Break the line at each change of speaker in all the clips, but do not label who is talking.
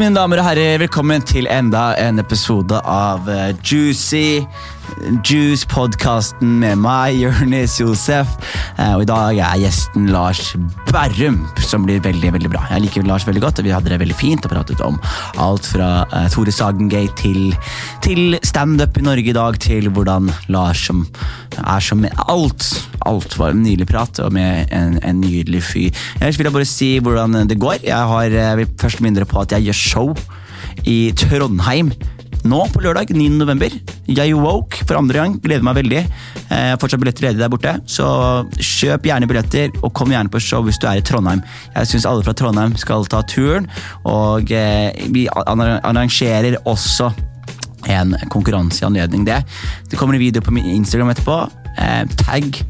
mine damer og herrer. Velkommen til enda en episode av eh, Juicy Juice-podkasten med meg, Jonis Josef. Eh, og I dag er gjesten Lars Berrum, som blir veldig veldig bra. Jeg liker Lars veldig godt, og vi hadde det veldig fint og pratet om alt fra uh, Tore Sagengate til, til standup i Norge i dag, til hvordan Lars som er som alt. Alt var en nydelig prat og med en, en nydelig fyr. Ellers vil jeg bare si hvordan det går. Jeg har, jeg vil først mindre på at jeg gjør show i Trondheim nå på lørdag 9. november. Jeg woke for andre gang. Gleder meg veldig. Eh, fortsatt billetter ledig der borte, så kjøp gjerne billetter, og kom gjerne på show hvis du er i Trondheim. Jeg syns alle fra Trondheim skal ta turen, og eh, vi arrangerer også en konkurranse i anledning det. Det kommer en video på min Instagram etterpå. Eh, tagg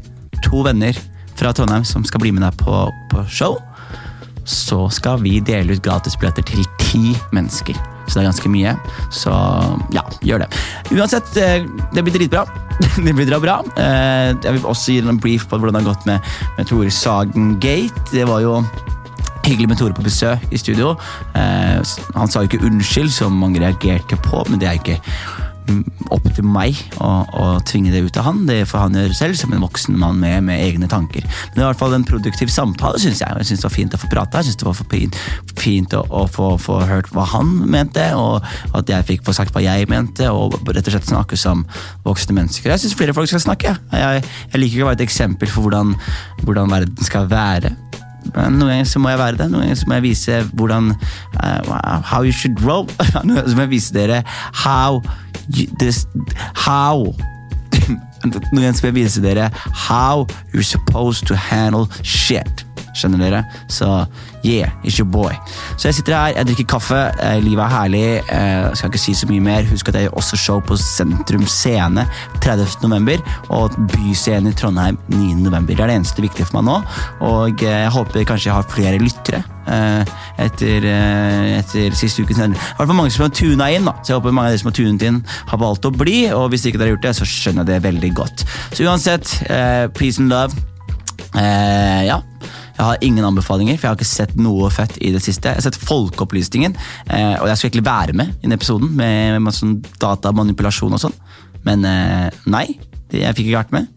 to venner fra Trondheim som skal bli med deg på, på show. Så skal vi dele ut gratisbilletter til ti mennesker. Så det er ganske mye. Så ja, gjør det. Uansett, eh, det blir dritbra. det blir bra. Eh, jeg vil også gi en brief på hvordan det har gått med, med Tore Sagen Gate. Det var jo hyggelig med Tore på besøk i studio. Eh, han sa jo ikke unnskyld, som mange reagerte på, men det er ikke opp til meg å, å, tvinge det ut av han. Det får han gjøre selv, som en voksen mann med, med egne tanker. Men det var i hvert fall en produktiv samtale, syns jeg. Jeg synes det var fint å få prate. Jeg synes det var fint, fint å, å få, få, hørt hva han mente, og at jeg fikk få sagt hva jeg mente, og rett og slett snakke som voksne mennesker. Jeg syns flere folk skal snakke. Jeg, jeg liker ikke å være et eksempel for hvordan, hvordan verden skal være. Noen ganger så må jeg være det. Noen ganger så må jeg vise hvordan uh, How you should roll. noen ganger så må jeg vise dere how this, How Noen ganger så må jeg vise dere how you're supposed to handle shit. Skjønner dere? Så yeah, it's your boy. Så jeg sitter her, jeg drikker kaffe, eh, livet er herlig. Eh, skal ikke si så mye mer. Husk at jeg også show på Sentrum Scene 30. november, og Byscenen i Trondheim 9. november. Det er det eneste viktige for meg nå, og eh, jeg håper kanskje jeg har flere lyttere. Etter, etter siste ukens sending. I hvert fall mange som har tuna inn, da. så jeg håper mange av dere som har tunet inn, har valgt å bli. Og hvis ikke dere har gjort det, så skjønner jeg det veldig godt. Så uansett, peace and love. ja. Jeg har ingen anbefalinger, for jeg har ikke sett noe fett i det siste. Jeg har sett Folkeopplysningen, eh, og jeg skulle egentlig være med i den episoden med masse sånn datamanipulasjon og sånn, men eh, nei. Jeg fikk ikke vært med.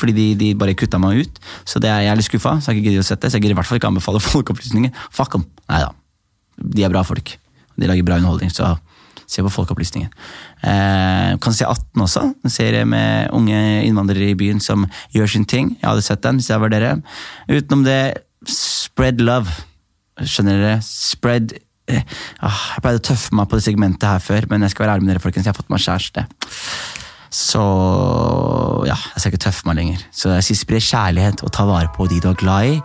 Fordi de, de bare kutta meg ut. Så det er jeg litt skuffa, så jeg har ikke giddet å sette. Så jeg gidder i hvert fall ikke anbefale Folkeopplysningen. Fuck dem. Nei da. De er bra folk. De lager bra underholdning, så se på Folkeopplysningen. Eh, kan se 18 også. En serie med unge innvandrere i byen som gjør sin ting. Jeg hadde sett den hvis jeg var dere. Utenom det, spread love. Skjønner dere? Spread eh, ah, Jeg pleide å tøffe meg på det segmentet her før, men jeg skal være ærlig med dere, folkens. Jeg har fått meg kjæreste. Så ja, jeg skal ikke tøffe meg lenger. Så jeg sier spre kjærlighet og ta vare på de du er glad i.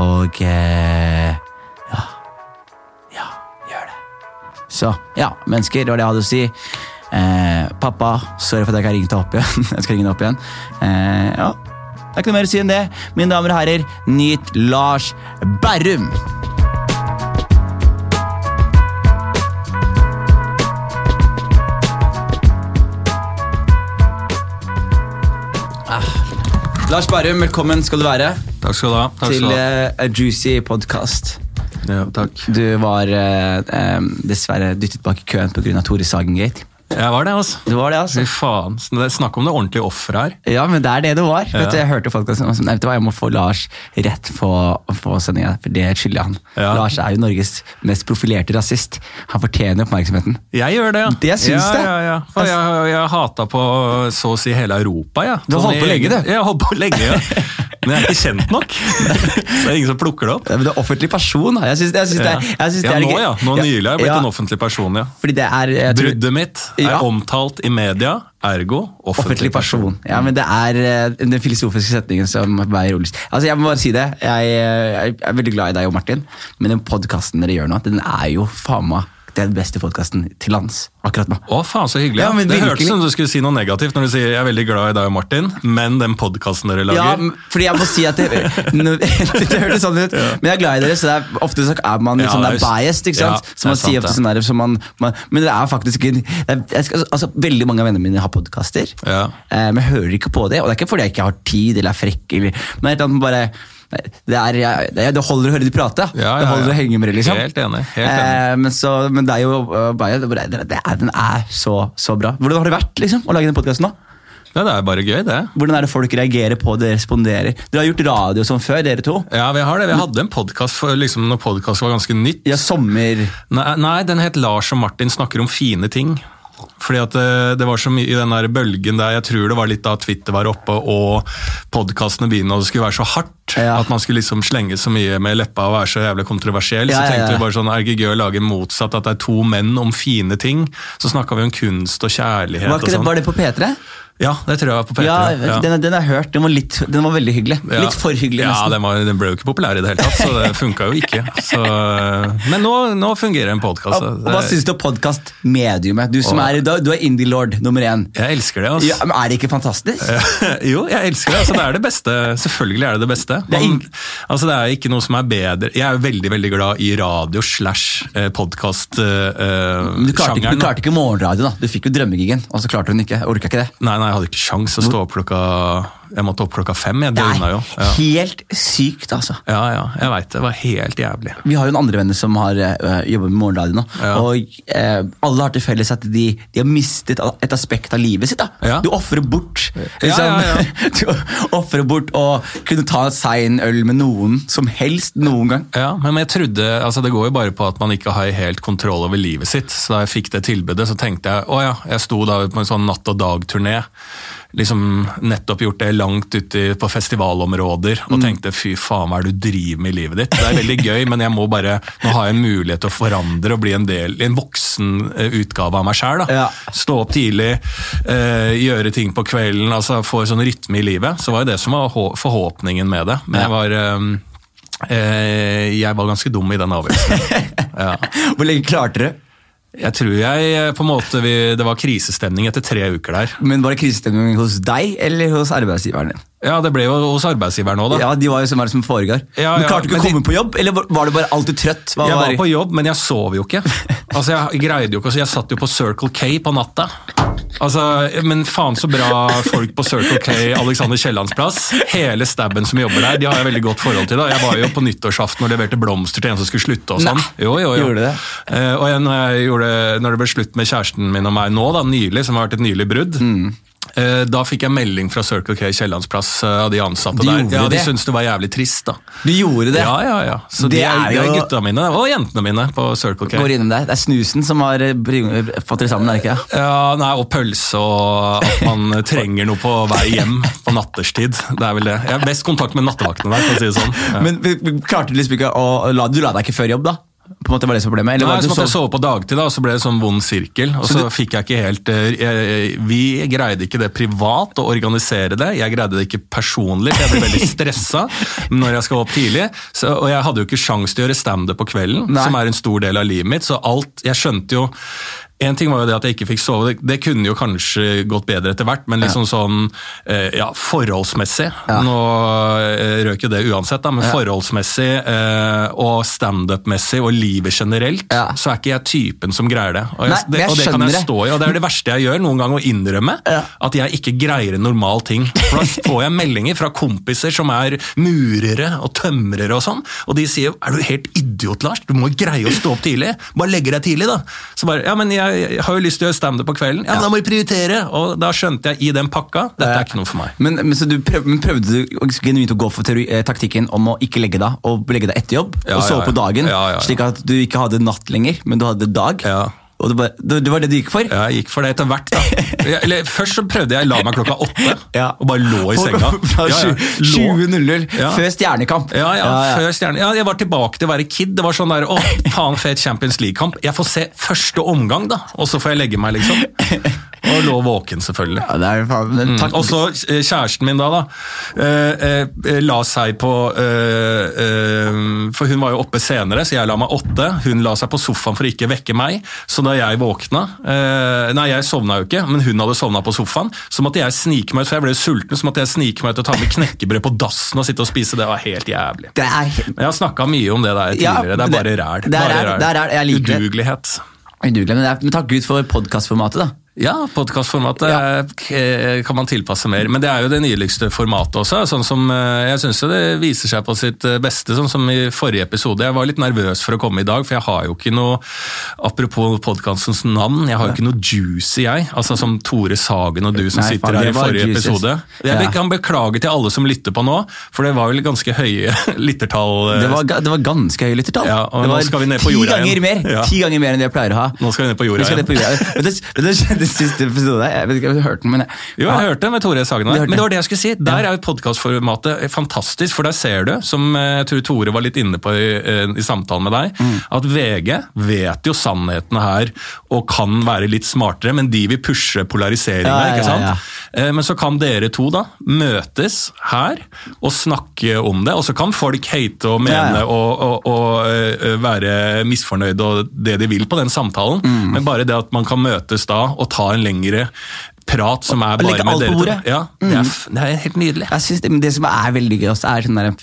Og eh, Så ja, mennesker, det var det jeg hadde å si. Eh, pappa, sorry for at jeg ikke har ringt deg opp igjen. jeg skal ringe deg opp igjen. Eh, ja, Det er ikke noe mer å si enn det. Mine damer og herrer, nyt Lars Berrum! Ah. Lars Berrum, velkommen skal du være.
Takk skal du ha.
Takk til uh, A Juicy Podcast.
Ja, takk.
Du var eh, dessverre dyttet bak i køen pga. Tore Sagen-gate.
Jeg var det, altså.
Du var det, altså.
Fy faen. Snakk om det ordentlige offeret her.
Ja, men det er det det var. Ja. Du, jeg hørte folk som sa jeg må få Lars rett på, på sendinga, for det skylder han. Ja. Lars er jo Norges mest profilerte rasist. Han fortjener oppmerksomheten.
Jeg gjør det, ja.
Det syns
ja,
det.
Ja, ja. For jeg, jeg, jeg hata på så å si hele Europa, jeg. Ja.
Du har holdt på lenge, du.
Jeg har holdt på lenge, ja. Men jeg er ikke kjent nok. det er ingen som plukker det opp.
Ja, men du er offentlig person. Jeg synes, jeg synes
ja.
det, jeg synes
ja,
det er,
nå, ja. Nå nylig har jeg blitt en offentlig person, ja.
Fordi det er...
Bruddet mitt er omtalt i media, ergo offentlig, offentlig person. person.
Ja, men det er uh, den filosofiske setningen som veier roligst. Altså, jeg må bare si det. Jeg, jeg, er veldig glad i deg og Martin, men den podkasten dere gjør nå, den er jo faen meg det er den beste podkasten til lands akkurat nå.
Å faen, så hyggelig. Ja, det hørtes som du skulle si noe negativt når du sier jeg er veldig glad i deg og Martin, men den podkasten dere lager
Ja, fordi jeg må si at det, det hørtes sånn ut, men jeg er glad i dere, så det er, ofte så er man liksom, ja, det er biased. ikke sant? Ja, så man sier ofte sånn der, så man, man, Men det er faktisk ikke altså, Veldig mange av vennene mine har podkaster,
ja.
eh, men jeg hører ikke på det. Og det er ikke fordi jeg ikke har tid eller er frekk, eller, men det er bare det, er, det holder å høre de prate.
Ja, ja,
det holder å henge med det, liksom.
Helt enig, helt enig.
Eh, men, så, men det er jo bare, det, er, Den er så, så bra. Hvordan har det vært liksom, å lage den podkasten nå?
Ja, det er bare gøy, det.
Hvordan er det folk reagerer på det, responderer? Dere har gjort radio som før, dere to.
Ja, vi har det. Vi hadde en podkast liksom, når podkast var ganske nytt.
Ja, sommer...
Nei, nei, den het Lars og Martin snakker om fine ting. Fordi at det, det var så mye i den der bølgen der, jeg tror det var litt da Twitter var oppe og podkastene begynte og det skulle være så hardt.
Ja.
At man skulle liksom slenge så mye med leppa og være så jævlig kontroversiell.
Ja,
så tenkte
ja.
vi bare sånn, er det gøy å lage motsatt, at det er to menn om fine ting. Så snakka vi om kunst og kjærlighet
Var,
og sånn.
var det på P3?
Ja, det tror jeg var på P3.
Ja, Den, den har jeg hørt. Den var, litt, den var veldig hyggelig.
Ja.
Litt for hyggelig,
Ja,
nesten.
den, var, den ble jo ikke populær i det hele tatt, så det funka jo ikke. Så, men nå, nå fungerer en podkast.
Hva syns du om podkast-mediumet? Du som
og,
er, du er indie-lord nummer én.
Jeg elsker det. altså.
Ja, men Er det ikke fantastisk?
jo, jeg elsker det. Altså, det er det beste. Selvfølgelig er det det beste.
Det er
altså, det er ikke noe som er bedre. Jeg er veldig veldig glad i radio slash eh, podkast-sjangeren.
Uh, du klarte, ikke, du klarte ikke morgenradio, da. Du fikk jo drømmegigen, og så klarte hun ikke. Orka ikke det.
Nei, nei, jeg hadde ikke sjans å stå opp klokka Jeg måtte opp klokka fem. Jeg døgna jo. Ja,
helt sykt, altså.
ja, ja jeg veit det. Var helt jævlig.
Vi har jo en andre venner som har uh, jobbet med morgenradio nå.
Ja.
Og uh, alle har til felles at de, de har mistet et aspekt av livet sitt. da.
Ja.
Du ofrer bort
Ja, ja,
Du offrer bort å kunne ta en sein øl med noen som helst noen gang.
Ja, men jeg trodde, altså Det går jo bare på at man ikke har helt kontroll over livet sitt. Så da jeg fikk det tilbudet, så tenkte jeg å ja, jeg sto da på en sånn natt og dag-turné. Liksom nettopp gjort det langt ute på festivalområder og tenkte fy faen, hva er det du driver med i livet ditt? Det er veldig gøy, men jeg må bare, nå har jeg en mulighet til å forandre og bli en del, en voksen eh, utgave av meg sjæl.
Ja.
Stå opp tidlig, eh, gjøre ting på kvelden, altså få en sånn rytme i livet. Så var det det som var forhåpningen med det. Men jeg var eh, Eh, jeg var ganske dum i den avgjørelsen. Ja.
Hvor lenge klarte dere?
Jeg tror jeg eh, på en måte vi, Det var krisestemning etter tre uker der.
Men Var det krisestemning hos deg eller hos arbeidsgiveren din?
Ja, Det ble jo hos arbeidsgiveren òg, da.
Ja, De var jo som, det som foregår.
Ja,
men Klarte du ikke å
komme de-
på jobb, eller var- du bare alltid trøtt? Hva
Jeg var
var-
på jobb, men jeg sov jo ikke. Altså, Jeg greide jo ikke, så jeg satt jo på Circle K på natta. Altså, Men faen så bra folk på Circle K, Alexander Kiellands plass. Hele stabben som jobber der, de har jeg veldig godt forhold til. da. Jeg var jo på nyttårsaften og leverte blomster til en som skulle slutte. og sånn. Jo, jo, jo.
gjorde det?
Uh, og jeg, når, jeg gjorde, når det ble slutt med kjæresten min og meg nå, da, nylig, som har vært et nylig brudd,
Mm.
Eh, da fikk jeg melding fra Circle K Kiellands plass eh, av de ansatte
De
der. Ja, De
det?
syntes det var jævlig trist. da.
Du gjorde det?
Ja, ja, ja. Så
Det
de er,
er
de er gutta mine, og jentene mine på Circle K.
Går innom der. Det er snusen som har eh, fått dere sammen, er det ikke?
Ja, nei, Og pølse og at man trenger noe på vei hjem på natterstid. Det er vel det. Jeg har best kontakt med nattevaktene der, for å si det sånn. Ja.
Men klarte du liksom ikke å la, Du la deg ikke før jobb, da? På en måte var det som problemet? Eller
Nei,
var
så
det
måtte
du
jeg
sov?
på dagtid, da, og så ble det sånn vond sirkel. Og så, fikk jeg ikke helt jeg, jeg, Vi greide ikke det privat å organisere det. Jeg greide det ikke personlig, jeg ble veldig stressa når jeg skal opp tidlig. Så, og jeg hadde jo ikke sjans til å gjøre standup på kvelden,
Nei.
som er en stor del av livet mitt. Så alt Jeg skjønte jo en ting var jo det at jeg ikke fikk sove, det, det kunne jo kanskje gått bedre etter hvert, men liksom sånn eh, ja, forholdsmessig
Ja.
Nå eh, røk jo det uansett, da, men forholdsmessig eh, og standup-messig og livet generelt,
Ja.
så er ikke jeg typen som greier det. Og, jeg,
Nei,
det, og det kan jeg stå i, og det er det verste jeg gjør, noen gang å innrømme
Ja.
at jeg ikke greier en normal ting. For da får jeg meldinger fra kompiser som er murere og tømrere og sånn, og de sier 'er du helt idiot, Lars? Du må greie å stå opp tidlig'. Bare legge deg tidlig, da. Så bare 'ja, men jeg, jeg har jo lyst til å gjøre standup på kvelden'. Ja, men da må vi prioritere! Og da skjønte jeg i den pakka dette er ikke noe for meg.
Men, men, så du prøv, men Prøvde du genuint å gå for teori, eh, taktikken om å ikke legge deg og legge deg etter jobb? Og sove på dagen, slik at du ikke hadde natt lenger, men du hadde dag?
Ja.
Og det, bare, det, det var det du gikk for?
Ja, jeg gikk for det etter hvert, da. Jeg, eller, først så prøvde jeg å la meg klokka åtte,
Ja.
og bare lå i senga. Ja, ja. Lå.
20.00,
Ja.
før Stjernekamp.
Ja, ja, før stjerne. Ja, jeg var tilbake til å være kid. Det var sånn der, å, faen fet Champions League-kamp. Jeg får se første omgang, da, og så får jeg legge meg, liksom. Og lå våken, selvfølgelig.
Ja, det er, faen, men, takk.
Og så eh, kjæresten min da, da eh, eh, la seg på eh, eh, For hun var jo oppe senere, så jeg la meg åtte. Hun la seg på sofaen for å ikke vekke meg. Så da jeg våkna eh, Nei, jeg sovna jo ikke, men hun hadde sovna på sofaen. Så måtte jeg snike meg ut, for jeg ble sulten, så måtte jeg snike meg ut og ta med knekkebrød på dassen og sitte og spise. Det var helt jævlig.
det er
Men jeg har snakka mye om det der
Ja,
tidligere. det er bare
det- er
Bare
ræl.
Udugelighet.
udugelig. Men, men takk Gud for podkastformatet, da.
Ja, podkastformatet
Ja.
kan man tilpasse mer. Men det er jo det nyligste formatet også. sånn som eh, Jeg syns det viser seg på sitt eh, beste, sånn som i forrige episode. Jeg var litt nervøs for å komme i dag, for jeg har jo ikke noe Apropos podkastens navn, jeg har jo ikke noe juicy, jeg. Altså Som Tore Sagen og du som
Nei,
sitter her i forrige
juicy.
episode. Jeg kan beklage til alle som lytter på nå, for det var vel ganske høye lyttertall. eh,
Det var, det var ganske høye lyttertall.
Ja, og
det var
skal vi ned på
ti ganger
igjen.
mer
Ja.
Ti ganger mer enn det jeg pleier å ha.
Nå skal vi ned på jorda
Vi skjedde siste episode. Jeg vet ikke om du hørte den, men jeg,
Jo, jeg hørte den med Tore Sagen.
Du
Men det var det jeg skulle si. Der er jo podkastformatet fantastisk, for der ser du, som eh, jeg tror Tore var litt inne på i, eh, i samtalen med deg,
Mm.
at VG vet jo sannhetene her og kan være litt smartere, men de vil pushe polariseringa,
Ja,
ikke sant? Eh, Men så kan dere to da møtes her og snakke om det, og så kan folk hate og mene og, og, og være misfornøyde og det de vil på den samtalen,
Mm.
men bare det at man kan møtes da og ta en lengre prat som er bare med dere to.
Mm.
Ja, det, er, det er helt nydelig.
Jeg synes det, det som er veldig gøy også, er sånn der,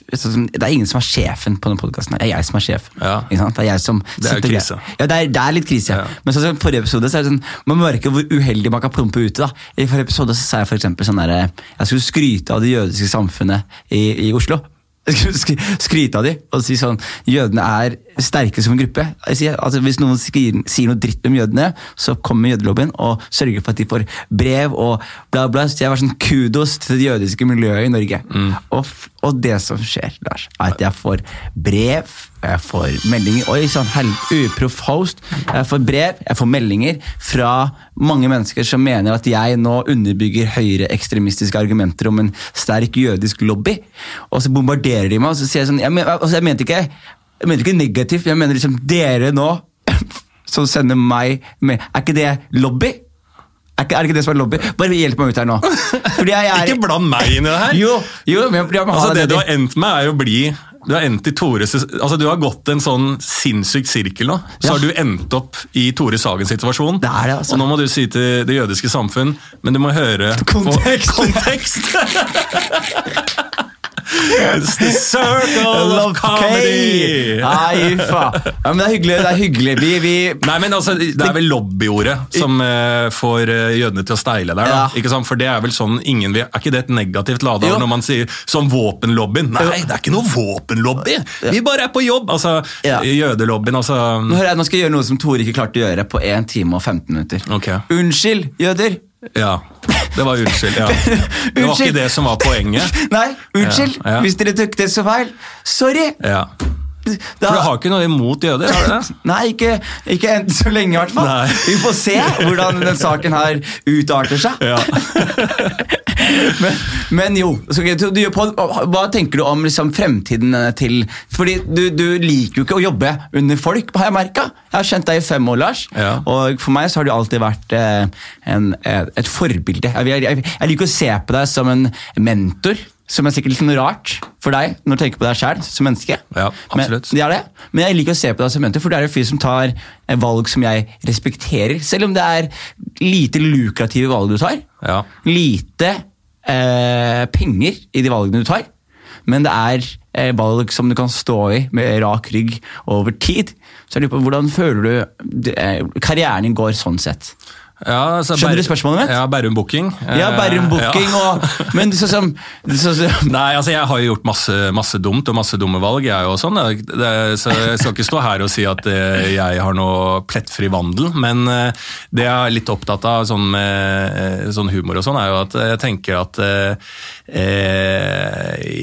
Det er ingen som er sjefen på denne podkasten. Det er jeg som er sjef.
Ja.
Det er jeg som
Det er jo krise.
Ja, det er, det er litt krise.
Ja.
Men sånn forrige episode så er det sånn, man merker hvor uheldig man kan prompe ute. da. I forrige episode så sa jeg for eksempel sånn der, jeg skulle skryte av det jødiske samfunnet i, i Oslo. Skryte av dem og si sånn Jødene er sterke som en gruppe. Sier, altså Hvis noen skriver, sier noe dritt om jødene, så kommer jødelobbyen og sørger for at de får brev og bla, bla. Så jeg var sånn kudos til det jødiske miljøet i Norge. Og, og det som skjer, Lars, er at jeg får brev, jeg får meldinger Oi sann, uproff host. Jeg får brev, jeg får meldinger fra mange mennesker som mener at jeg nå underbygger høyreekstremistiske argumenter om en sterk jødisk lobby. Og så bombarderer de meg, og så sier jeg sånn Jeg, men, altså, jeg mente ikke jeg mener ikke negativt, jeg mener liksom dere nå som sender meg med Er ikke det lobby? Er, ikke, er det ikke det som er lobby? Bare hjelp meg ut her nå. Fordi jeg er
Ikke bland meg inn i det her!
Jo, jo, men jeg, jeg
Altså, det
det
du har endt med, er å bli du har endt i Tore altså du har gått en sånn sinnssyk sirkel nå. Så
Ja.
har du endt opp i Tore Sagens situasjon.
Det er det, altså.
Og nå må du si til det jødiske samfunn, men du må høre på
Kontekst.
It's the circle of comedy!
Nei, uffa. Ja, men det er hyggelig. det er hyggelig. Vi, vi
Nei, men altså, Det er vel lobbyordet som uh, får eh, jødene til å steile der. da,
Ja.
ikke sant? For det Er vel sånn ingen vil, Er ikke det et negativt lade når man sier som våpenlobbyen? Nei, det er ikke noe våpenlobby! Vi bare er på jobb! Altså,
Ja.
Jødelobbyen, altså
nå, hører jeg, nå skal jeg gjøre noe som Tore ikke klarte å gjøre på 1 time og 15 minutter.
Okay.
Unnskyld, jøder!
Ja. Det var unnskyld. ja. Det var ikke det som var poenget.
Nei, unnskyld!
Ja, ja.
Hvis dere tok det så feil. Sorry!
Ja. For du har ikke noe imot jøder? har du det?
Nei, ikke, ikke enn så lenge, i hvert fall.
Nei.
Vi får se hvordan den saken her utarter seg.
Ja.
Men, men jo, hva tenker du om liksom, fremtiden eh, til Fordi du, du liker jo ikke å jobbe under folk, har jeg merka. Jeg har kjent deg i fem år, Lars.
Ja.
Og for meg så har du alltid vært eh, en, et, et forbilde. Jeg, jeg, jeg liker å se på deg som en mentor. Som er sikkert litt noe rart for deg når du tenker på deg sjæl som menneske.
Ja, absolutt.
Men, det er det. Men jeg liker å se på deg som mentor, for du er en fyr som tar eh, valg som jeg respekterer. Selv om det er lite lukrative valg du tar.
Ja.
Lite eh, penger i de valgene du tar. Men det er eh, valg som du kan stå i med rak rygg over tid. Så jeg lurer på, Hvordan føler du eh, karrieren din går sånn sett?
Ja, altså,
Skjønner du spørsmålet mitt?
Ja, Bærum Booking.
Ja, Bærum
Eh,
Booking
ja.
og Men så, så, så,
Nei, altså jeg har jo gjort masse, masse dumt og masse dumme valg, jeg og sånn. Så jeg skal ikke stå her og si at eh, jeg har noe plettfri vandel, men eh, det jeg er litt opptatt av sånn med sånn humor og sånn, er jo at jeg tenker at eh,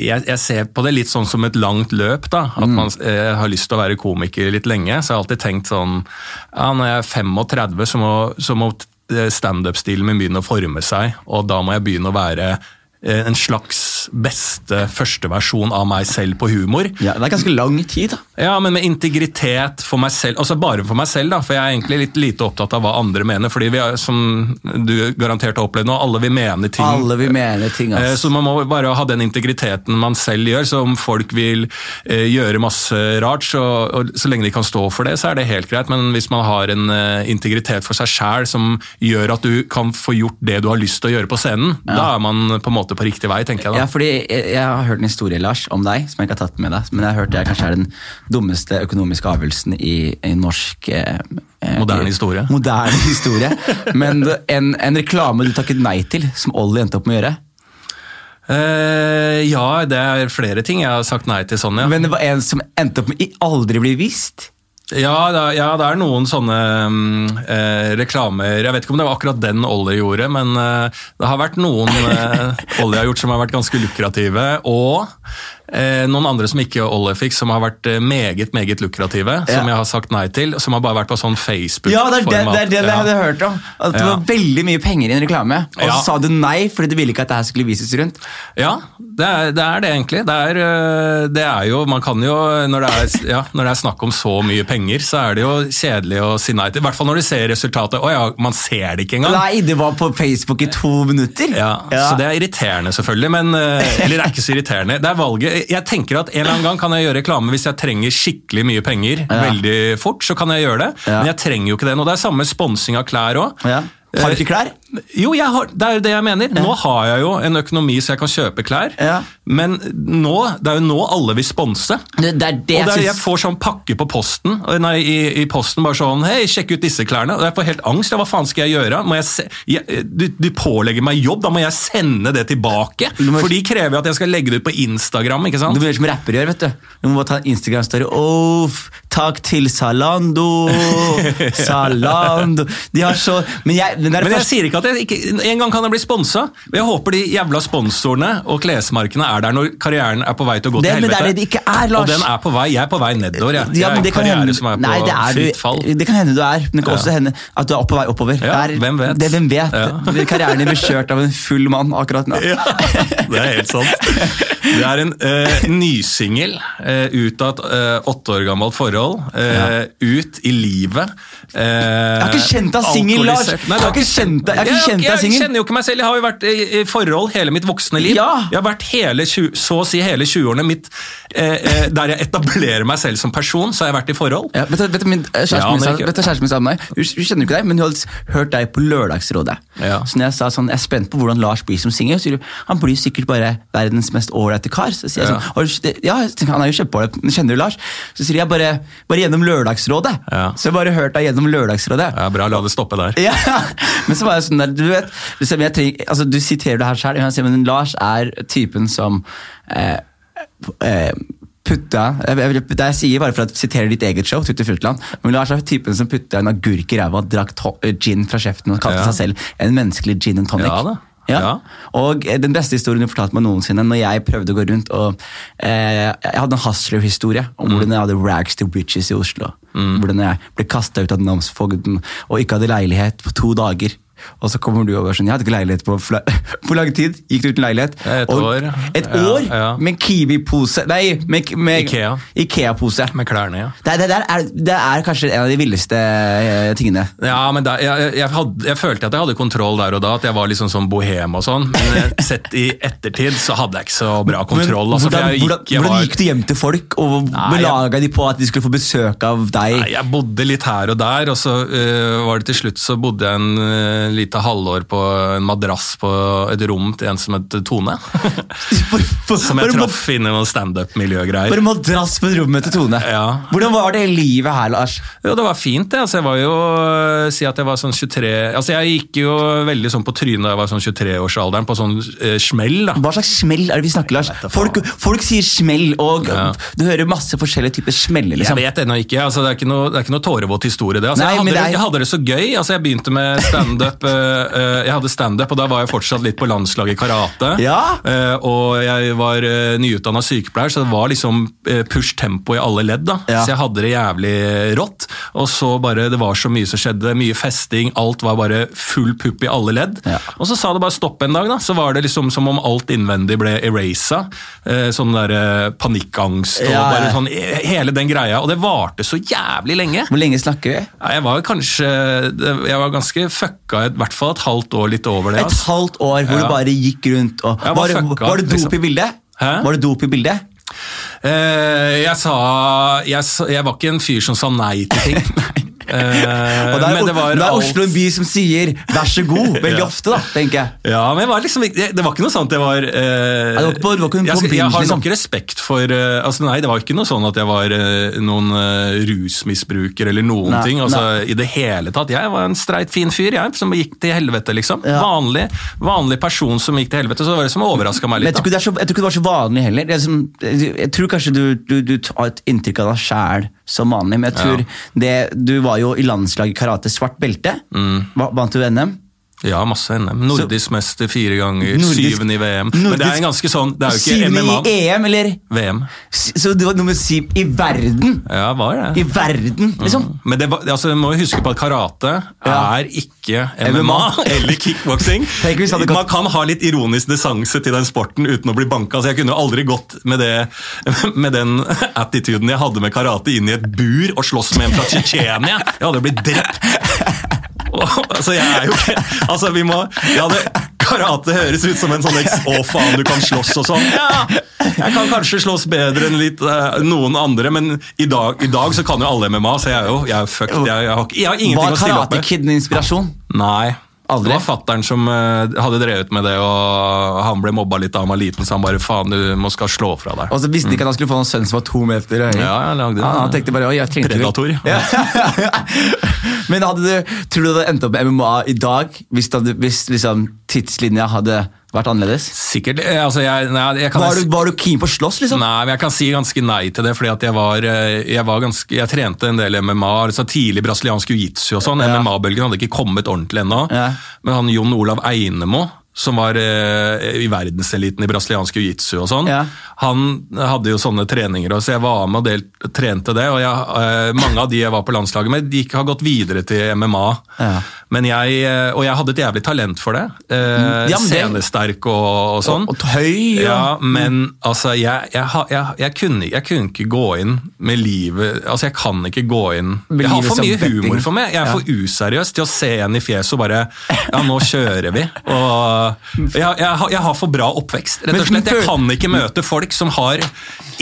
jeg, jeg ser på det litt sånn som et langt løp, da. At man eh, har lyst til å være komiker litt lenge. Så jeg har alltid tenkt sånn ja, Når jeg er 35, så må, så må standup-stilen min begynne å forme seg, og da må jeg begynne å være eh, en slags beste første versjon av meg selv på humor.
ja, Det er ganske lang tid, da.
Ja, men med integritet for meg selv, altså bare for meg selv, da, for jeg er egentlig litt lite opptatt av hva andre mener, fordi vi er, som du garantert har opplevd nå, alle vil mene ting.
Alle vil mene ting.
Eh,
ass.
Så man må bare ha den integriteten man selv gjør. Så om folk vil eh, gjøre masse rart, så, så lenge de kan stå for det, så er det helt greit. Men hvis man har en eh, integritet for seg sjæl som gjør at du kan få gjort det du har lyst til å gjøre på scenen, da er man på en måte på riktig vei, tenker jeg da.
Ja, fordi jeg, jeg har hørt en historie Lars, om deg som jeg ikke har tatt med deg. Men jeg har hørt det kanskje er den dummeste økonomiske avgjørelsen i, i norsk eh, eh,
Moderne historie.
Moderne historie. Men en, en reklame du takket nei til, som Ollie endte opp med å gjøre.
Uh, ja, det er flere ting jeg har sagt nei til sånn, ja.
Men det var en som endte opp med aldri bli vist.
Ja, ja, det er noen sånne eh, reklamer Jeg vet ikke om det var akkurat den Ollie gjorde, men eh, det har vært noen eh, Ollie har gjort som har vært ganske lukrative. Og noen andre som ikke Olle fikk, som har vært eh, meget meget lukrative. Som jeg har sagt nei til. Som har bare vært på sånn Facebook-format.
Ja, det er det, det, er det jeg hadde hørt om. At det
Ja.
var veldig mye penger i en reklame. Og så
Ja.
sa du nei fordi du ville ikke at det her skulle vises rundt.
Ja, det er det, er det egentlig. Det er, øh, det er jo Man kan jo når det, er, ja, når det er snakk om så mye penger, så er det jo kjedelig å si nei til. I hvert fall når du ser resultatet. Å ja, man ser det ikke engang.
Nei, det var på Facebook i to minutter.
Ja, Så det er irriterende, selvfølgelig. Men, eller det er ikke så irriterende. Det er valget. Jeg tenker at En eller annen gang kan jeg gjøre reklame hvis jeg trenger skikkelig mye penger veldig fort. så kan jeg gjøre det,
Ja.
Men jeg trenger jo ikke det nå. Det er samme sponsing av klær òg.
Ja. Har du ikke klær?
Jo, jeg har, det er jo det jeg mener. Nå har jeg jo en økonomi så jeg kan kjøpe klær.
Ja.
Men nå, det er jo nå alle vil sponse.
Det, det er det
Og er,
jeg
får sånn pakke på posten, nei, i, i posten bare sånn Hei, sjekk ut disse klærne. Og jeg får helt angst. Ja, hva faen skal jeg gjøre? Må jeg se, jeg, du, du pålegger meg jobb, da må jeg sende det tilbake.
Må-
For de krever at jeg skal legge det ut på Instagram. ikke sant?
Du må gjøre som rappere gjør, vet du. Du må bare ta en Instagram-story. Oh, takk til Zalando! Zalando De har så Men jeg, men
jeg sier ikke at jeg ikke, En gang kan jeg bli sponsa. Jeg håper de jævla sponsorene og klesmarkene er der når karrieren er på vei til å gå
Det-
til
men det er det det ikke er, Lars.
Og den er på vei. Jeg er på vei nedover. Jeg,
Ja,
jeg er
det kan
karriere
hende,
som er på
nei, det, er,
fritt fall.
du- det kan hende du er, men det kan også hende at du er på vei oppover.
Ja,
er,
hvem vet?
Det, hvem vet?
Ja.
Karrieren din blir kjørt av en full mann akkurat nå.
Ja, det er helt sant. Det er en uh, nysingel uh, ut av et uh, åtte år gammelt forhold. eh, Ut i livet. Uh, jeg
har ikke kjent deg singel, Lars. Jeg har ikke kjent deg- jeg deg
jeg,
singel.
kjenner jo ikke meg selv. Jeg har jo vært i, forhold hele mitt voksne liv.
Ja.
Jeg har vært hele, så å si hele 20-årene mitt eh, eh, der jeg etablerer meg selv som person, så har jeg vært i forhold.
Ja, vet vet du, min, eh, kjæresten min du, kjæresten min sa meg Hun, hun kjenner jo ikke deg, men hun har hørt deg på Lørdagsrådet.
Ja.
Så når jeg sa sånn, jeg er spent på hvordan Lars blir som singel, han blir sikkert bare verdens mest ålreite kar. Så sier jeg
Ja.
sånn, «Har du- ja, han er jo kjempeålreit, kjenner du Lars? Så sier jeg bare, bare gjennom Lørdagsrådet.
Ja.
Så jeg bare hørt deg gjennom Lørdagsrådet.
Ja, Bra, la det stoppe der.
Ja, men så var jeg sånn der, du vet Du, trenger, altså, du siterer det her selv, men Lars er typen som eh, eh, putta jeg, det jeg sier bare for å sitere ditt eget show, Tutti Frutland, men Lars er typen som putta en agurk i ræva drakk eh, gin fra kjeften og kalte
Ja.
seg selv en menneskelig gin and tonic.
Ja da.
Ja.
Ja.
Og eh, den beste historien du fortalte meg noensinne, når jeg prøvde å gå rundt og eh, Jeg hadde en hustler-historie om
Mm.
hvordan jeg hadde rags to riches i Oslo. Hvordan jeg ble kasta ut av namsfogden og ikke hadde leilighet på to dager. Og så kommer du over sånn, jeg hadde ikke leilighet på Hvor lang tid gikk du uten leilighet?
Et
Og-
år.
Et
Ja,
år
ja.
med Kiwi-pose Nei, med, med
Ikea.
Ikea-pose.
Med klærne, ja.
Det, det, er, det er kanskje en av de villeste eh, tingene.
Ja, men da, jeg, jeg, hadde, jeg følte at jeg hadde kontroll der og da, at jeg var liksom sånn bohem og sånn. Men eh, sett i ettertid så hadde jeg ikke så bra kontroll.
Men
altså,
hvordan,
jeg gikk,
hvordan, hvordan
var-
gikk du hjem til folk, og belaga de på at de skulle få besøk av deg?
Nei, jeg bodde litt her og der, og så øh, var det til slutt så bodde jeg en uh, lite halvår på en madrass på et rom til en som het Tone. Som jeg traff inne i noen standup-miljøgreier.
Bare madrass på rommet til Tone.
Ja.
Hvordan var det livet her, Lars?
Jo, det var fint, det. Altså, jeg var jo øh, Si at jeg var sånn 23 Altså, jeg gikk jo veldig sånn på trynet da jeg var sånn 23-årsalderen, på sånn eh, smell, da.
Hva slags smell er det vi snakker, Lars? Folk, folk sier smell, og
Ja.
du hører masse forskjellige typer smeller.
Jeg
Liksom.
vet ennå ikke. altså Det er ikke noe, det er ikke noe tårevåt historie, det. Altså,
Nei,
jeg, hadde det,
er-
jeg hadde det så gøy. altså Jeg begynte med standup, jeg hadde standup, og da var jeg fortsatt litt på landslaget i karate.
Ja.
Eh, og jeg var nyutdanna sykepleier, så det var liksom eh, push tempo i alle ledd. da
Ja.
Så jeg hadde det jævlig rått. Og så bare, det var så mye som skjedde, mye festing, alt var bare full pupp i alle ledd.
Ja.
Og så sa det bare stopp en dag, da. Så var det liksom som om alt innvendig ble erasa. Eh, sånn der eh, panikkangst og bare sånn eh, hele den greia. Og det varte så jævlig lenge.
Hvor lenge snakker vi?
Ja, Jeg var kanskje Jeg var ganske fucka i hvert fall et halvt år litt over det.
Et
ass.
halvt år hvor
Ja.
du bare gikk rundt og
var
Var,
fucka,
var det dop
liksom.
i bildet?
Hæ?
Var det dop i bildet?
Eh, jeg sa jeg, jeg var ikke en fyr som sa nei til ting.
Og det er,
men det var
det er Oslo en by som sier 'vær så god' veldig
Ja.
ofte, da, tenker jeg.
Ja, men jeg var liksom, det var ikke noe sånt jeg var uh,
Nei, det var på- var
jeg, skal- jeg har
liksom.
nok respekt for uh, altså Nei, det var ikke noe sånn at jeg var uh, noen eh, rusmisbruker eller noen
Nei,
ting. altså I det hele tatt. Jeg var en streit, fin fyr jeg, som gikk til helvete, liksom.
Ja.
Vanlig, vanlig person som gikk til helvete. Så det var det som overraska meg
Men jeg
litt.
tror, ikke
da.
det er jeg tror ikke det var så vanlig heller. Er jeg tror kanskje du, du, du tar et inntrykk av deg sjæl som vanlig, men jeg tror det, du var jo i landslaget karate svart belte.
Mm.
Vant du NM?
Ja, masse NM. Nordisk mester fire ganger,
Nordisk-
syvende i VM. Men det er en ganske sånn Det er jo ikke
Syvende
MMA.
i EM, eller?
VM.
Så du var nummer syv i verden!
Ja, var det.
I verden, liksom.
Men det, altså, du må jo huske på at karate
Ja.
er ikke MMA eller kickboksing. Man kan ha litt ironisk distanse til den sporten uten å bli banka. Så jeg kunne jo aldri gått med, det, med den attituden jeg hadde med karate inn i et bur og slåss med en fra Tsjetsjenia. Jeg hadde blitt drept. Altså, jeg er jo ikke Altså, vi må ja, det, Karate høres ut som en sånn eks, Å, faen, du kan slåss og sånn. Ja, jeg kan kanskje slåss bedre enn litt, uh, noen andre, men i dag, i dag så kan jo alle MMA, så jeg er jo jeg er fucked. Jeg, jeg, har, jeg har ingenting
Var
å stille opp
Karate
med.
Kid en inspirasjon?
Nei.
Aldri?
Det var fatteren som eh, hadde drevet med det, og han ble mobba litt da han var liten, så han bare faen, du må skal slå fra deg.
Og så visste ikke ikke at han skulle få en sønn som var to meter høy.
Ja, jeg lagde
det. han tenkte bare, jeg trengte
Predator.
Ja. Men hadde du, tror du det hadde endt opp med MMA i dag hvis, hadde, hvis liksom, tidslinja hadde vært annerledes?
Sikkert. eh, Altså, jeg, nei, jeg kan
Var du, var du keen på å slåss, liksom?
Nei, men jeg kan si ganske nei til det, fordi at jeg var, eh, jeg var ganske, jeg trente en del MMA, altså tidlig brasiliansk jiu-jitsu og sånn.
Ja.
MMA-bølgen hadde ikke kommet ordentlig ennå.
Ja.
Men han Jon Olav Einemo, som var eh, i verdenseliten i brasiliansk jiu-jitsu og sånn,
Ja.
han hadde jo sånne treninger, og så jeg var med og delt, trente det. Og jeg, eh, mange av de jeg var på landslaget med, de har gått videre til MMA.
Ja.
Men jeg, eh, og jeg hadde et jævlig talent for det. Eh,
Ja,
Scenesterk og, og sånn.
Og, og høy?
Ja,
og-
men altså, jeg, jeg, kunne, jeg kunne ikke gå inn med livet Altså, jeg kan ikke gå inn
Med
Jeg har for mye humor for meg. Jeg er for useriøs til å se en i fjeset og bare Ja, nå kjører vi. Og jeg, jeg, jeg har for bra oppvekst, rett og slett. Jeg kan ikke møte folk som har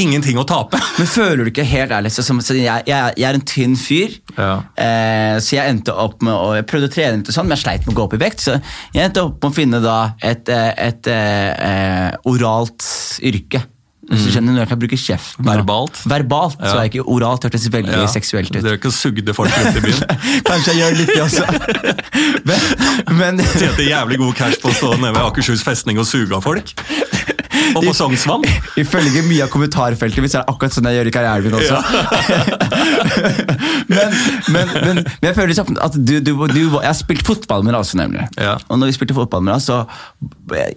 ingenting å tape.
Men føler du ikke helt ærlig så, som, jeg, jeg, er en tynn fyr,
Ja.
eh, så jeg endte opp med å Jeg prøvde å trene litt, og sånn, men jeg sleit med å gå opp i vekt. Så jeg endte opp med å finne da et, et, et, et eh, oralt yrke. Hvis du skjønner når jeg kan bruke kjeften. da.
Mm. Verbalt?
Verbalt, så
har
jeg ikke oralt hørtes veldig
Ja.
seksuelt ut.
Dere ikke sugde folk rundt i byen.
Kanskje jeg gjør litt det også. men, men
Tjente jævlig god cash på å stå nede ved Akershus festning og suge av folk. Og på Sognsvann.
Ifølge mye av kommentarfeltet mitt så er det akkurat sånn jeg gjør i karrieren min også. men, men, men, men jeg føler liksom at du, du, du Jeg har spilt fotball med deg også, nemlig.
Ja.
Og når vi spilte fotball med deg, så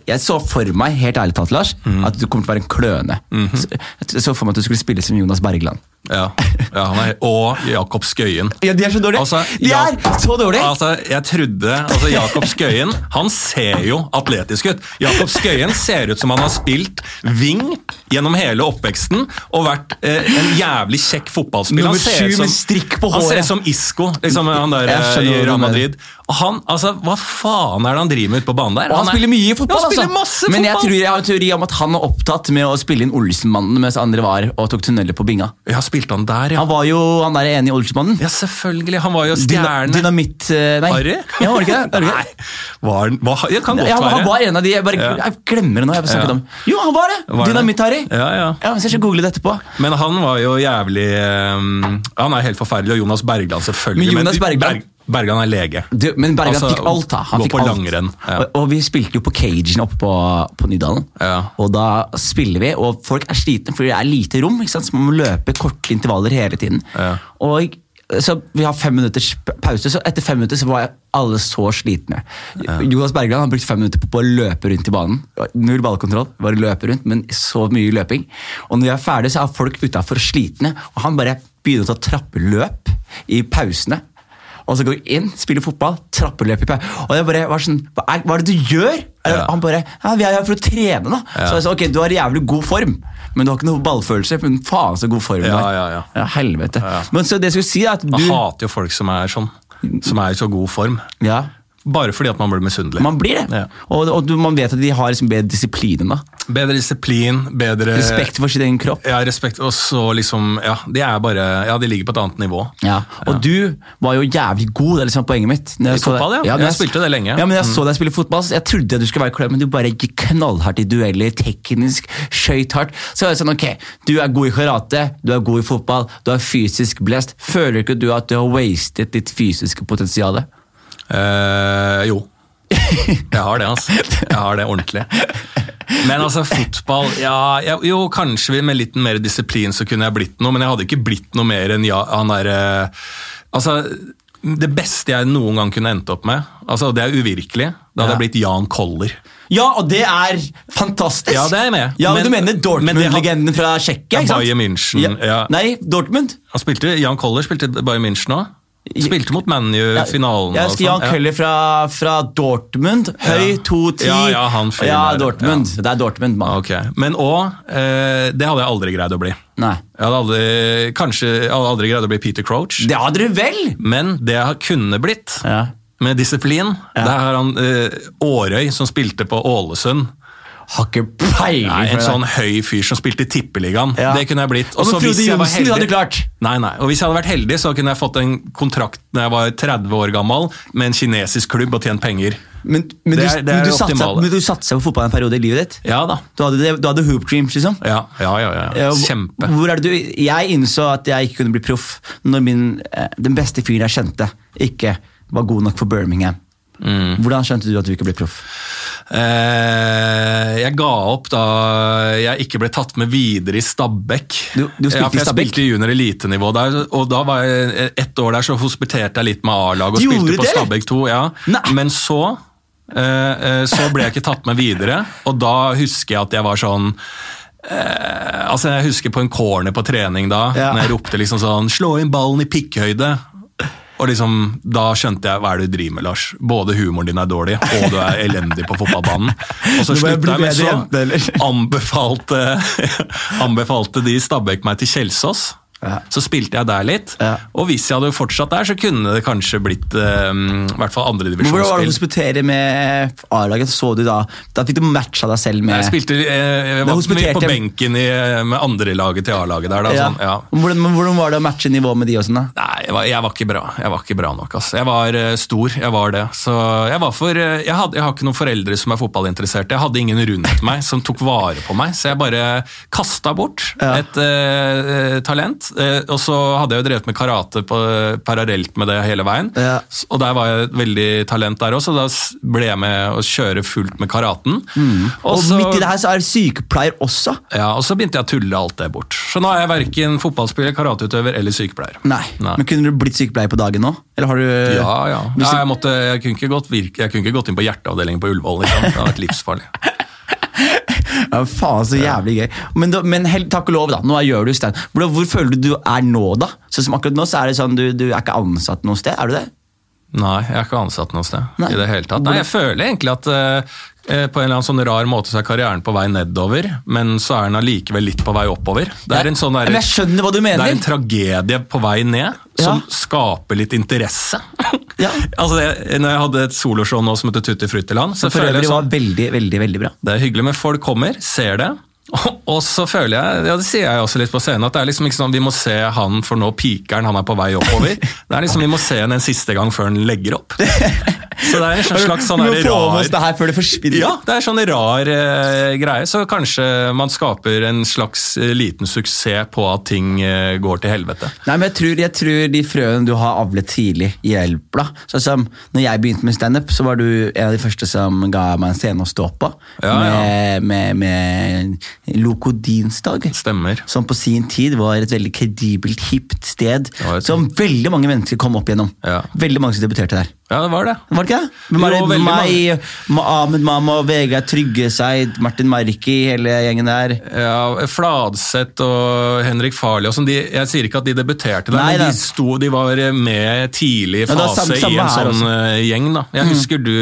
Jeg så for meg, helt ærlig talt, Lars,
mm.
at du kommer til å være en kløne. Så- Jeg så for meg at du skulle spille som Jonas Bergland.
Ja, ja han er, Og Jakob Skøyen.
Ja, De er så dårlige!
Altså,
de
ja-
er så dårlige!
Altså, jeg trodde, altså Jakob Skøyen han ser jo atletisk ut. Jakob Skøyen ser ut som han har spilt wing gjennom hele oppveksten og vært eh, en jævlig kjekk fotballspiller.
Nummer
Han ser ut
sju
som-
med strikk på
Han ser ut som Isco, liksom, han der eh, i Real. Madrid. Han, altså, Hva faen er det han driver med ute på banen der?
Og han,
er-
spiller mye fotball,
Han spiller
altså. Men jeg,
fotball!
tror, jeg har en teori om at han er opptatt med å spille inn Olsenmannen mens andre var og tok tunneler på binga.
Ja, spilte han der, ja.
Han var jo han der ene i Olsenmannen.
Ja, selvfølgelig. Han var jo stjerne.
dynamitt... eh, Nei.
Harry?
Ja, var det ikke det? Var
Nei, var han var, Det kan godt
Ja, han, han var en av de Jeg, bare,
Ja.
jeg glemmer det nå. Jeg har snakket
Ja.
om Jo, han var det! Dynamitt-Harry.
Ja, ja.
Ja, så jeg skal google det etterpå.
Men han var jo jævlig um, Han er helt forferdelig, og Jonas Bergland selvfølgelig.
Men Jonas Bergland-
Berg, Bergland er lege.
Du, men Bergland
Altså,
fikk alt, da. Han fikk alt.
langrenn, ja.
Og, og vi spilte jo på Cagen oppe på, på Nydalen.
Ja.
Og da spiller vi, og folk er slitne, fordi det er lite rom. Så man må løpe korte intervaller hele tiden.
Ja.
Og så Vi har fem minutters pause, så etter fem minutter så var alle så slitne. Jonas Bergland har brukt fem minutter på, på å løpe rundt i banen. Null ballkontroll, bare løpe rundt, men så mye løping. Og når vi er ferdige, så er folk utafor slitne, og han bare begynner å ta trappeløp i pausene. Og så går vi inn, spiller fotball, trappeløp i pause. Og jeg bare var sånn Hva er, hva er det du gjør?
Ja.
Han bare Ja, vi er her for å trene, da. Så jeg sa ok, du har jævlig god form, men du har ikke noe ballfølelse. Men faen så god form du
Ja,
har.
ja, ja.
helvete.
Ja.
Men så det jeg skulle si, er at du
Jeg hater jo folk som er sånn. Som er i så god form.
Ja,
Bare fordi at man blir misunnelig.
man blir det.
Ja.
Og, og du, man vet at de har liksom bedre disiplin enn deg.
Bedre disiplin, bedre
Respekt for sin egen kropp.
Ja, respekt. Og så liksom Ja, de er bare Ja, de ligger på et annet nivå.
Ja, Og du var jo jævlig god, det er liksom poenget mitt.
I
jeg
fotball, ja.
når
Jeg spilte det lenge. Mm.
Ja, men jeg så deg spille fotball, så jeg trodde du skulle være klar, men du bare gikk knallhardt i dueller, teknisk, skøyt hardt. Så jeg var sånn, ok, du er god i karate, du er god i fotball, du er fysisk blest. Føler ikke du at du har wastet ditt fysiske potensial?
Eh, jo. Jeg har det, altså. Jeg har det ordentlig. Men altså, fotball ja, jeg, Jo, kanskje med litt mer disiplin så kunne jeg blitt noe, men jeg hadde ikke blitt noe mer enn ja, han derre Altså, det beste jeg noen gang kunne endt opp med, altså det er uvirkelig, da hadde
Ja.
jeg blitt Jan Koller.
Ja, og det er fantastisk!
Ja, det er jeg med.
Ja,
Men-
Du mener Dortmund-legenden fra Tsjekkia, Ja.
Bayern München, ja.
Nei, Dortmund.
Han spilte, Jan Koller spilte Bayern München òg. Spilte mot ManU i finalen.
Jeg
og
husker Jan
sånn.
Køller fra, fra Dortmund. Høy,
Ja.
2,10.
Ja, ja, han
Ja, Dortmund. Ja. Det er Dortmund, mann.
Okay. Men òg eh, Det hadde jeg aldri greid å bli.
Nei.
Jeg hadde aldri, kanskje jeg hadde aldri greid å bli Peter Crouch,
Det hadde du vel!
men det jeg kunne blitt,
Ja.
med disiplin Det har han eh, Årøy, som spilte på Ålesund.
Har ikke peiling
Nei, en sånn høy fyr som spilte i Tippeligaen.
Ja.
Det kunne jeg blitt.
Og
så hvis jeg var heldig-
klart!
Nei, nei. Og hvis jeg hadde vært heldig, så kunne jeg fått en kontrakt når jeg var 30 år gammel med en kinesisk klubb og tjent penger.
Men, men,
Det
du,
er- det er
men, du satsa, men du satsa på fotball en periode i livet ditt?
Ja da.
Du hadde, du hadde hoop dreams, liksom?
Ja, ja, ja. ja.
Ja,
Kjempe.
Hvor er det du, jeg innså at jeg ikke kunne bli proff når min, eh, den beste fyren jeg kjente, ikke var god nok for Birmingham.
Mm.
Hvordan skjønte du at du ikke ble proff?
Eh, jeg ga opp da jeg ikke ble tatt med videre i Stabæk.
Du- du spilte
ja, for
i
jeg
Stabæk?
spilte junior elitenivå der, og da var jeg ett år der så hospiterte jeg litt med A-lag og
Gjorde
spilte på? Stabæk 2. Ja.
Nei.
Men så eh, eh, så ble jeg ikke tatt med videre, og da husker jeg at jeg var sånn eh, altså Jeg husker på en corner på trening da,
Ja.
når jeg ropte liksom sånn 'slå inn ballen i pikkhøyde'. Og liksom, Da skjønte jeg hva er det du driver med, Lars. Både humoren din er dårlig, og du er elendig på fotballbanen. Og så slutta jeg, men så anbefalte, anbefalte de Stabæk meg til Kjelsås.
Ja.
Så spilte jeg der litt.
Ja.
Og hvis jeg hadde fortsatt der, så kunne det kanskje blitt um, i hvert fall
andredivisjonsspill. Hvordan var det å hospitere med A-laget? Så du Da Da fikk du matcha deg selv med
Jeg spilte jeg,
jeg
var mye på benken i, med andrelaget til A-laget der. Da,
ja.
sånn, ja.
Hvordan, men hvordan var det å matche nivå med de og sånn? da?
Nei, jeg var, jeg var ikke bra. Jeg var ikke bra nok. Altså. Jeg var uh, stor, jeg var det. Så jeg var for uh, jeg, hadde, jeg har ikke noen foreldre som er fotballinteresserte. Jeg hadde ingen rundt meg som tok vare på meg, så jeg bare kasta bort et uh, talent. Eh, og så hadde jeg jo drevet med karate på, parallelt med det hele veien.
Ja.
Og der var jeg veldig talent der også, så da ble jeg med å kjøre fullt med karaten.
Mm. Og
så-
midt i det her så er du sykepleier også.
ja, og så begynte jeg å tulle alt det bort. Så nå er jeg verken fotballspiller, karateutøver eller sykepleier.
Nei.
Nei.
Men kunne du blitt sykepleier på dagen nå? Eller har du
Ja, ja. Ja jeg, måtte, jeg, kunne ikke gått virke, jeg kunne ikke gått inn på hjerteavdelingen på Ullevål. Liksom. Det hadde vært livsfarlig.
Ja, faen, så jævlig gøy. Men, da, men hel, takk og lov, da. Nå gjør du stand. Hvor, hvor føler du du er nå, da? Så som akkurat nå, så er det sånn, du, du er ikke ansatt noe sted, er du det?
Nei, jeg er ikke ansatt noe sted.
Nei.
i det hele tatt. Nei, Jeg føler egentlig at eh, på en eller annen sånn rar måte så er karrieren på vei nedover, men så er den allikevel litt på vei oppover. Det er en sånn der,
Men jeg skjønner hva du mener.
det er en tragedie på vei ned, som
Ja.
skaper litt interesse.
Ja.
altså, jeg, når jeg hadde et soloshow nå som het Tutti Fruttiland, så
For øvrig
sånn,
var veldig, veldig, veldig bra.
Det er hyggelig, men folk kommer, ser det. Og, så føler jeg, ja det sier jeg også litt på scenen, at det er liksom ikke sånn vi må se han, for nå piker han, han er på vei oppover. Det er liksom vi må se han en siste gang før han legger opp. Så det er en slags sånn rar
det her før det forsvinner.
ja, det er sånn rar eh, greie, så kanskje man skaper en slags eh, liten suksess på at ting eh, går til helvete.
Nei, men jeg tror, jeg tror de frøene du har avlet tidlig, hjelper. da. Sånn som når jeg begynte med standup, så var du en av de første som ga meg en scene å stå på.
Ja, ja.
med, med, med Lokodinsdag.
Stemmer.
Som på sin tid var et veldig kredibelt, hipt sted.
Ja,
Som veldig mange mennesker kom opp gjennom.
Ja.
Veldig mange som debuterte der.
Ja, det var det.
Var det ikke det? Hvem
Jo,
det? Meg, Ma- Ahmed Mama, Vegard Tryggeseid, Martin Marki, hele gjengen der.
Ja, Fladseth og Henrik Farley og sånn, de, jeg sier ikke at de debuterte der,
Nei,
men de, sto, de var med tidlig
Ja,
fase
samme- samme
i en sånn
også.
eh, gjeng. da. Jeg husker du,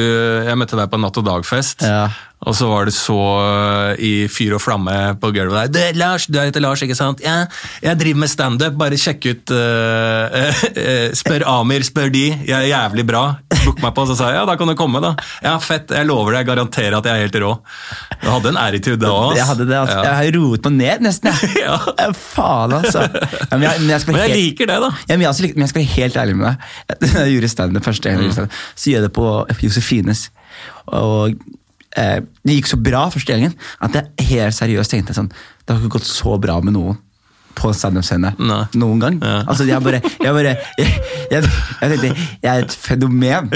jeg møtte deg på Natt og Dag-fest,
Ja.
Og så var det så eh, i fyr og flamme på gulvet der. Du, Lars, du heter Lars, ikke sant? Ja, jeg driver med standup, bare sjekk ut uh, uh, Spør Amir, spør de. Jeg er jævlig bra. Book meg på. Så sa jeg ja, da kan du komme, da. Ja, fett. Jeg lover deg, jeg garanterer at jeg er helt rå. Du hadde en attitude da òg.
Jeg hadde det, altså. Jeg har roet meg ned, nesten.
Ja.
Faen, altså. Ja, men, jeg, men, jeg
Men jeg
helt,
liker det, da.
ja, men, jeg, også men jeg skal være helt ærlig med deg. Jeg gjorde standup første gang, stand-up, så gjør jeg det på Josefines. Og det gikk så bra første gangen at jeg helt seriøst tenkte sånn Det har ikke gått så bra med noen på en standup-scene noen gang.
Ja.
Altså, jeg bare, jeg, bare jeg, jeg, jeg tenkte jeg er et fenomen.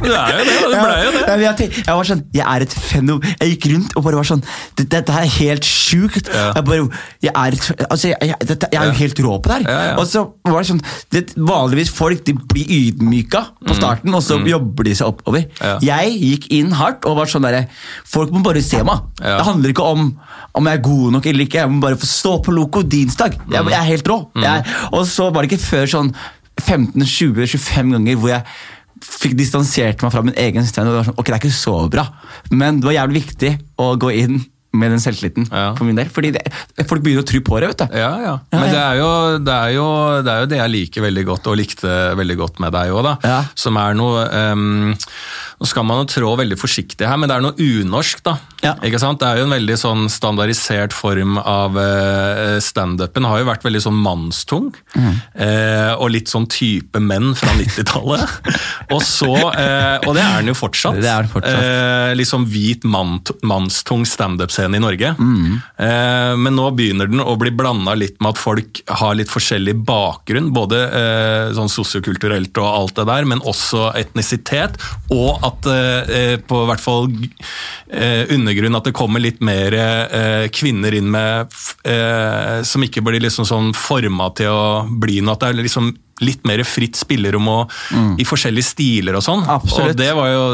Du er jo det, Det ble jo det.
Ja, jeg, tenkte, jeg var sånn, jeg er et fenomen. Jeg gikk rundt og bare var sånn Dette, dette er helt sjukt.
Ja.
Jeg bare, jeg er, altså, dette, jeg er jo helt rå på det her.
Ja, ja.
Og så var det sånn, det, Vanligvis folk de blir ydmyka på starten, og så jobber de seg oppover.
Mm. Ja.
Jeg gikk inn hardt og var sånn derre Folk må bare se meg.
Ja.
Det handler ikke om om jeg er god nok eller ikke. Jeg må bare få stå på Loco Dinsdag. Jeg, jeg er helt rå.
Mm.
Jeg, og så var det ikke før sånn 15-20-25 ganger hvor jeg fikk distansert meg fra min egen stand. Og det var sånn, ok, det er ikke så bra, men det var jævlig viktig å gå inn med den selvtilliten
Ja.
for min del. Fordi det, folk begynner å tro på det, vet du.
Ja, ja. Men det er, jo, det, er jo, det er jo det jeg liker veldig godt, og likte veldig godt med deg òg, da. Som er noe ehm, Nå skal man jo trå veldig forsiktig her, men det er noe unorsk, da.
Ja.
Ikke sant? Det er jo en veldig sånn standardisert form av uh, standupen. Har jo vært veldig sånn mannstung.
Mm.
eh, og litt sånn type menn fra 90-tallet. og så eh, Og det er den jo fortsatt.
Det er den fortsatt.
Eh, liksom hvit mann, mannstung standup-scene i Norge.
Mm.
Eh, men nå begynner den å bli blanda litt med at folk har litt forskjellig bakgrunn. Både eh, sånn sosiokulturelt og alt det der, men også etnisitet. Og at eh, på hvert fall eh, undergrunn at det kommer litt mer eh, kvinner inn med eh, Som ikke blir liksom sånn forma til å bli noe. At det er liksom litt mer fritt spillerom og, i forskjellige stiler og sånn.
Absolutt.
Og det var jo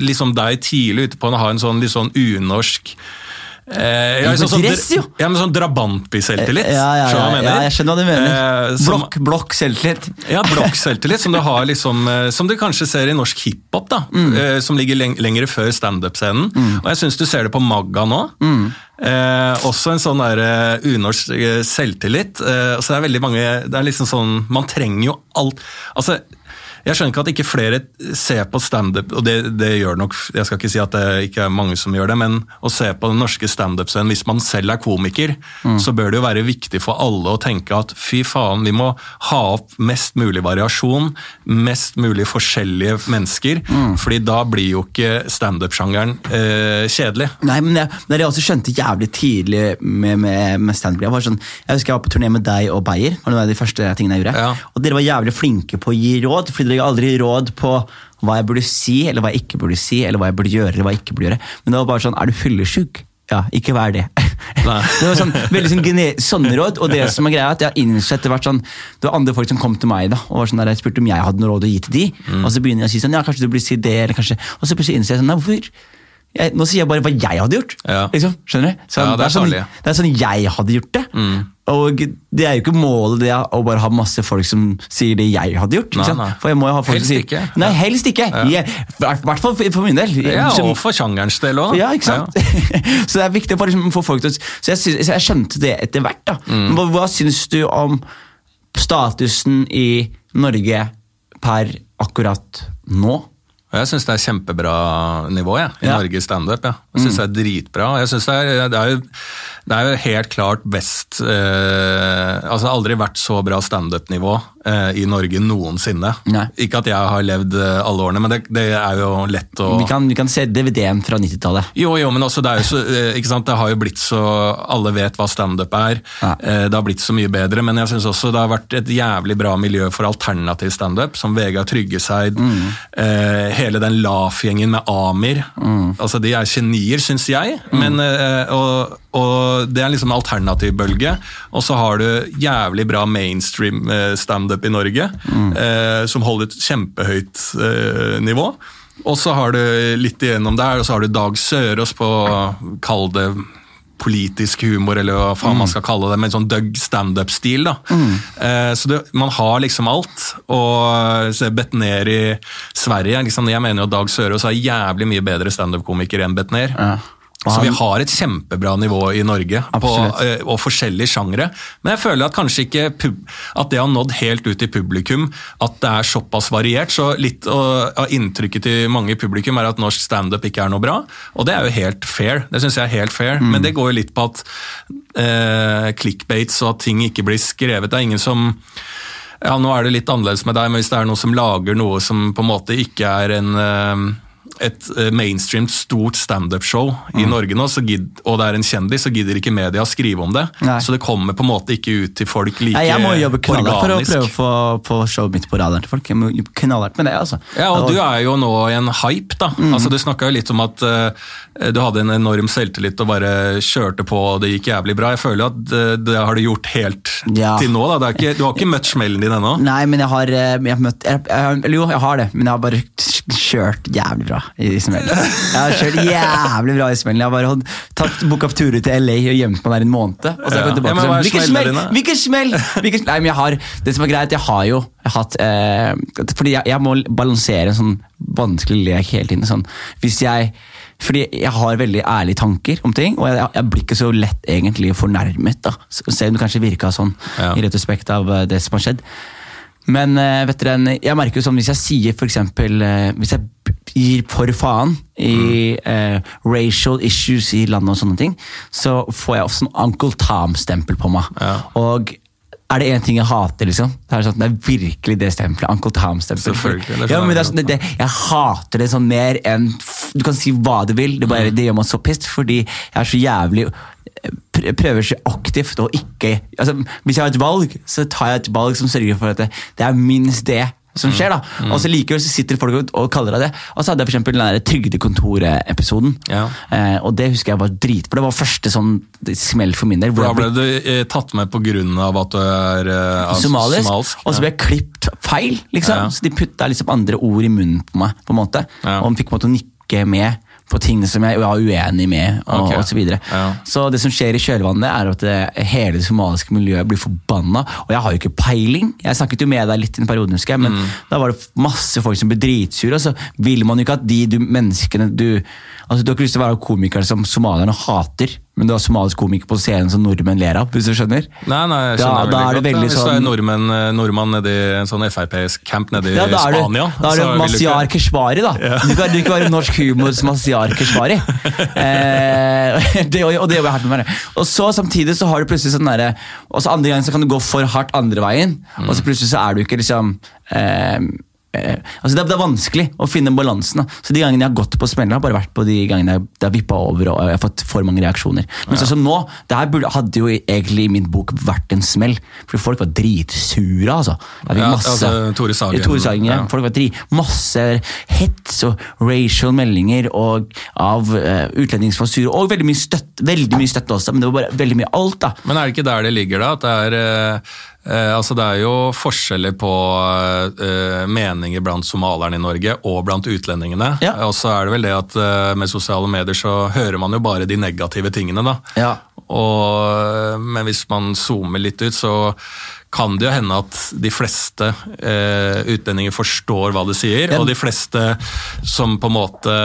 liksom deg tidlig ute på å ha en sånn litt sånn unorsk Eh, ja,
I
sånn,
dress, jo.
ja, men sånn drabantby-selvtillit.
Ja, ja, ja,
jeg
ja, jeg skjønner hva du mener.
Eh, som-
blokk, blokk selvtillit.
ja, blokk-selvtillit, som du har liksom, eh, som du kanskje ser i norsk hiphop, da. eh, Som ligger leng lengre før standup-scenen. Og jeg syns du ser det på Magga nå. Eh, også en sånn der, eh, unorsk eh, selvtillit. Eh, så det er veldig mange Det er liksom sånn Man trenger jo alt Altså, jeg skjønner ikke at ikke flere ser på standup, og det, det gjør nok Jeg skal ikke si at det ikke er mange som gjør det, men å se på den norske standup-scenen Hvis man selv er komiker, så bør det jo være viktig for alle å tenke at fy faen, vi må ha opp mest mulig variasjon, mest mulig forskjellige mennesker, fordi da blir jo ikke standup-sjangeren eh, kjedelig.
Nei, men jeg, men jeg også skjønte jævlig tidlig med, med, med stand-up jeg, sånn, jeg husker jeg var på turné med deg og Beyer. Det var det de første tingene jeg gjorde.
Ja.
Og dere var jævlig flinke på å gi råd, fordi dere ga aldri råd på hva jeg burde si, eller hva jeg ikke burde si, eller hva jeg burde gjøre, eller hva jeg ikke burde gjøre. Men det var bare sånn, er du fyllesyk? Ja, ikke vær det.
Nei.
det var sånn, veldig sånn sånne råd, og det som er greia er at jeg har innsett det, sånn, det var andre folk som kom til meg da, og var sånn der, jeg spurte om jeg hadde noe råd å gi til de, og så begynner jeg å si sånn, ja, kanskje du burde si det, eller kanskje, og så plutselig innser jeg sånn, nei, hvorfor? Jeg, nå sier jeg bare hva jeg hadde gjort.
Ja.
Liksom, skjønner du? Sånn,
Ja, det er
sånn, det er sånn jeg hadde gjort det. Og det er jo ikke målet det å bare ha masse folk som sier det jeg hadde gjort.
Nei, nei.
For jeg må jo ha folk
Helst
som sier
ikke.
Nei, helst ikke. I ja. hvert fall for, for min del.
Ja, og for sjangerens del òg.
ja, ikke sant? så det er viktig for, liksom, for folk til å Så jeg, synes, jeg skjønte det etter hvert. da.
Mm.
Men Hva, hva syns du om statusen i Norge per akkurat nå?
Jeg syns det er kjempebra nivå jeg, i
Ja.
Norge standup. Ja. Jeg syns det er dritbra. Jeg synes det, er, det, er jo, det er jo helt klart best eh, Altså aldri vært så bra standup-nivå eh, i Norge noensinne.
Nei.
Ikke at jeg har levd eh, alle årene, men det, det er jo lett å
Vi kan, vi kan se DVD-en fra 90-tallet.
Jo, jo, men også det er jo så eh, ikke sant? Det har jo blitt så Alle vet hva standup er.
Ja.
Eh, Det har blitt så mye bedre, men jeg syns også det har vært et jævlig bra miljø for alternativ standup, som Vegard Tryggeseid, eh, hele den LAF-gjengen med Amir. Altså, De er genier, syns jeg, men, eh, og, og det er liksom alternativbølge. Og så har du jævlig bra mainstream eh, standup i Norge, eh, som holder et kjempehøyt eh, nivå. Og så har du litt igjennom der, og så har du Dag Sørås på Kall det politisk humor, eller hva faen man skal kalle det, med en sånn Doug standup-stil. da. Eh, så det, man har liksom alt. Og se Betnér i Sverige liksom, Jeg mener jo Dag Sørås er jævlig mye bedre standup-komiker enn Betnér.
Ja.
Så vi har et kjempebra nivå i Norge, på, eh, og forskjellige sjangre. Men jeg føler at kanskje ikke at det har nådd helt ut i publikum, at det er såpass variert. Så litt av inntrykket til mange i publikum er at norsk standup ikke er noe bra. Og det er jo helt fair. Det syns jeg er helt fair.
Mm.
Men det går jo litt på at eh, clickbaits og at ting ikke blir skrevet. Det er ingen som ja, Nå er det litt annerledes med deg, men hvis det er noen som lager noe som på en måte ikke er en eh, et mainstreamt, mainstream stort standup-show i
Mm.
Norge nå, så gidd, og det er en kjendis, så gidder ikke media å skrive om det.
Nei.
Så det kommer på en måte ikke ut til folk like
organisk. jeg må jobbe knallhardt for å prøve å få, få showet mitt på radaren til folk. Jeg må jobbe knallhardt med det, altså.
Ja, og du er jo nå i en hype, da.
Mm.
Altså, Du snakka jo litt om at uh, du hadde en enorm selvtillit og bare kjørte på og det gikk jævlig bra. Jeg føler at eh, det har du gjort helt
Ja.
til nå. da. Det ikke, du har ikke møtt smellen din ennå.
Nei, men jeg har, eh, jeg har møtt jeg, Eller jo, jeg har det, men jeg har bare kjørt jævlig bra i smellen. Jeg har kjørt jævlig bra i smellen. Jeg har bare tatt booka turer til LA og gjemt meg der en måned. Og så har jeg kommet tilbake
Ja,
sånn, Hvilken smell! Hvilken smell! Hvilke smell! Nei, men jeg har, det som er greit, jeg har jo jeg har hatt eh, Fordi jeg, jeg må balansere en sånn vanskelig lek hele tiden. Sånn. Hvis jeg fordi jeg har veldig ærlige tanker om ting, og jeg, jeg blir ikke så lett egentlig fornærmet. da. Selv om det kanskje virka sånn
Ja.
i retrospekt av eh, det som har skjedd. Men eh, vet dere, jeg merker jo sånn hvis jeg sier eksempel eh, Hvis jeg gir for faen i eh, racial issues i landet og sånne ting, så får jeg også sånn Uncle Tom-stempel på meg.
Ja.
Og er det én ting jeg hater, liksom, det er, sånn, det er virkelig det stempelet. Uncle Tom-stempel. Ja, sånn, det, jeg hater det sånn mer enn Du kan si hva du vil, det, bare, det gjør meg så pissed, fordi jeg er så jævlig prøver så aktivt å ikke altså, Hvis jeg har et valg, så tar jeg et valg som sørger for at det, det er minst det som skjer. da.
Mm.
Og så likevel så sitter folk og- kaller deg det. Og så hadde jeg for eksempel den Trygdekontoret-episoden.
Ja.
Eh, og det husker jeg var drit, for det var første sånn smell for min del.
Da ble du eh, tatt med av at du er eh,
somalisk,
somalisk,
og så ble jeg klippet feil. liksom.
Ja.
Så de putta liksom andre ord i munnen på meg. på en måte.
Ja.
Og de fikk på en måte nikke med på ting som jeg var uenig med. og,
okay.
og så, videre.
Ja.
så det som skjer i kjølvannet, er at det, hele det somaliske miljøet blir forbanna. Og jeg har jo ikke peiling. Jeg snakket jo med deg litt i en periode, husker jeg, men
Mm.
da var det masse folk som ble dritsure. Og så vil man jo ikke at de du, menneskene du Altså, Du har ikke lyst til å være komiker som somalierne hater, men du har somalisk komiker på scenen som nordmenn ler av. hvis du skjønner?
Nei, nei, jeg skjønner
da
veldig
det
godt.
veldig
Hvis du er
sånn-
nordmenn, eh, nordmann nedi en sånn Frp-camp nedi
Ja, da er
Spania
da er du Masiar Keshvari, da. Du, kan, ikke være norsk humors Masiar Keshvari. Eh, det, og og det jobber jeg hardt med. meg. Og så Samtidig så har du plutselig sånn derre Og så andre gangen så kan du gå for hardt andre veien, og så plutselig så er du ikke liksom eh, eh, altså det, er, det er vanskelig å finne balansen. Så De gangene jeg har gått på smeller, har bare vært på de gangene jeg, det har vippa over og jeg har fått for mange reaksjoner. Men sånn som nå, det her hadde jo egentlig i min bok vært en smell. Fordi folk var dritsure, altså.
Ja,
masse,
altså, Tore Sagen.
Tore Sagen, ja.
Ja.
Folk var drit, masse hets og racial meldinger og av uh, var sure. Og veldig mye støtte, veldig mye støtte også, men det var bare veldig mye alt. da.
Men er det ikke der det ligger, da? At det er eh, eh, altså det er jo forskjeller på eh, meninger blant somalierne i Norge og blant utlendingene.
Ja.
Og så er det vel det at eh, med sosiale medier så hører man jo bare de negative tingene, da.
Ja.
Og, men hvis man zoomer litt ut, så kan det jo hende at de fleste eh, utlendinger forstår hva det sier,
Ja.
og de fleste som på en måte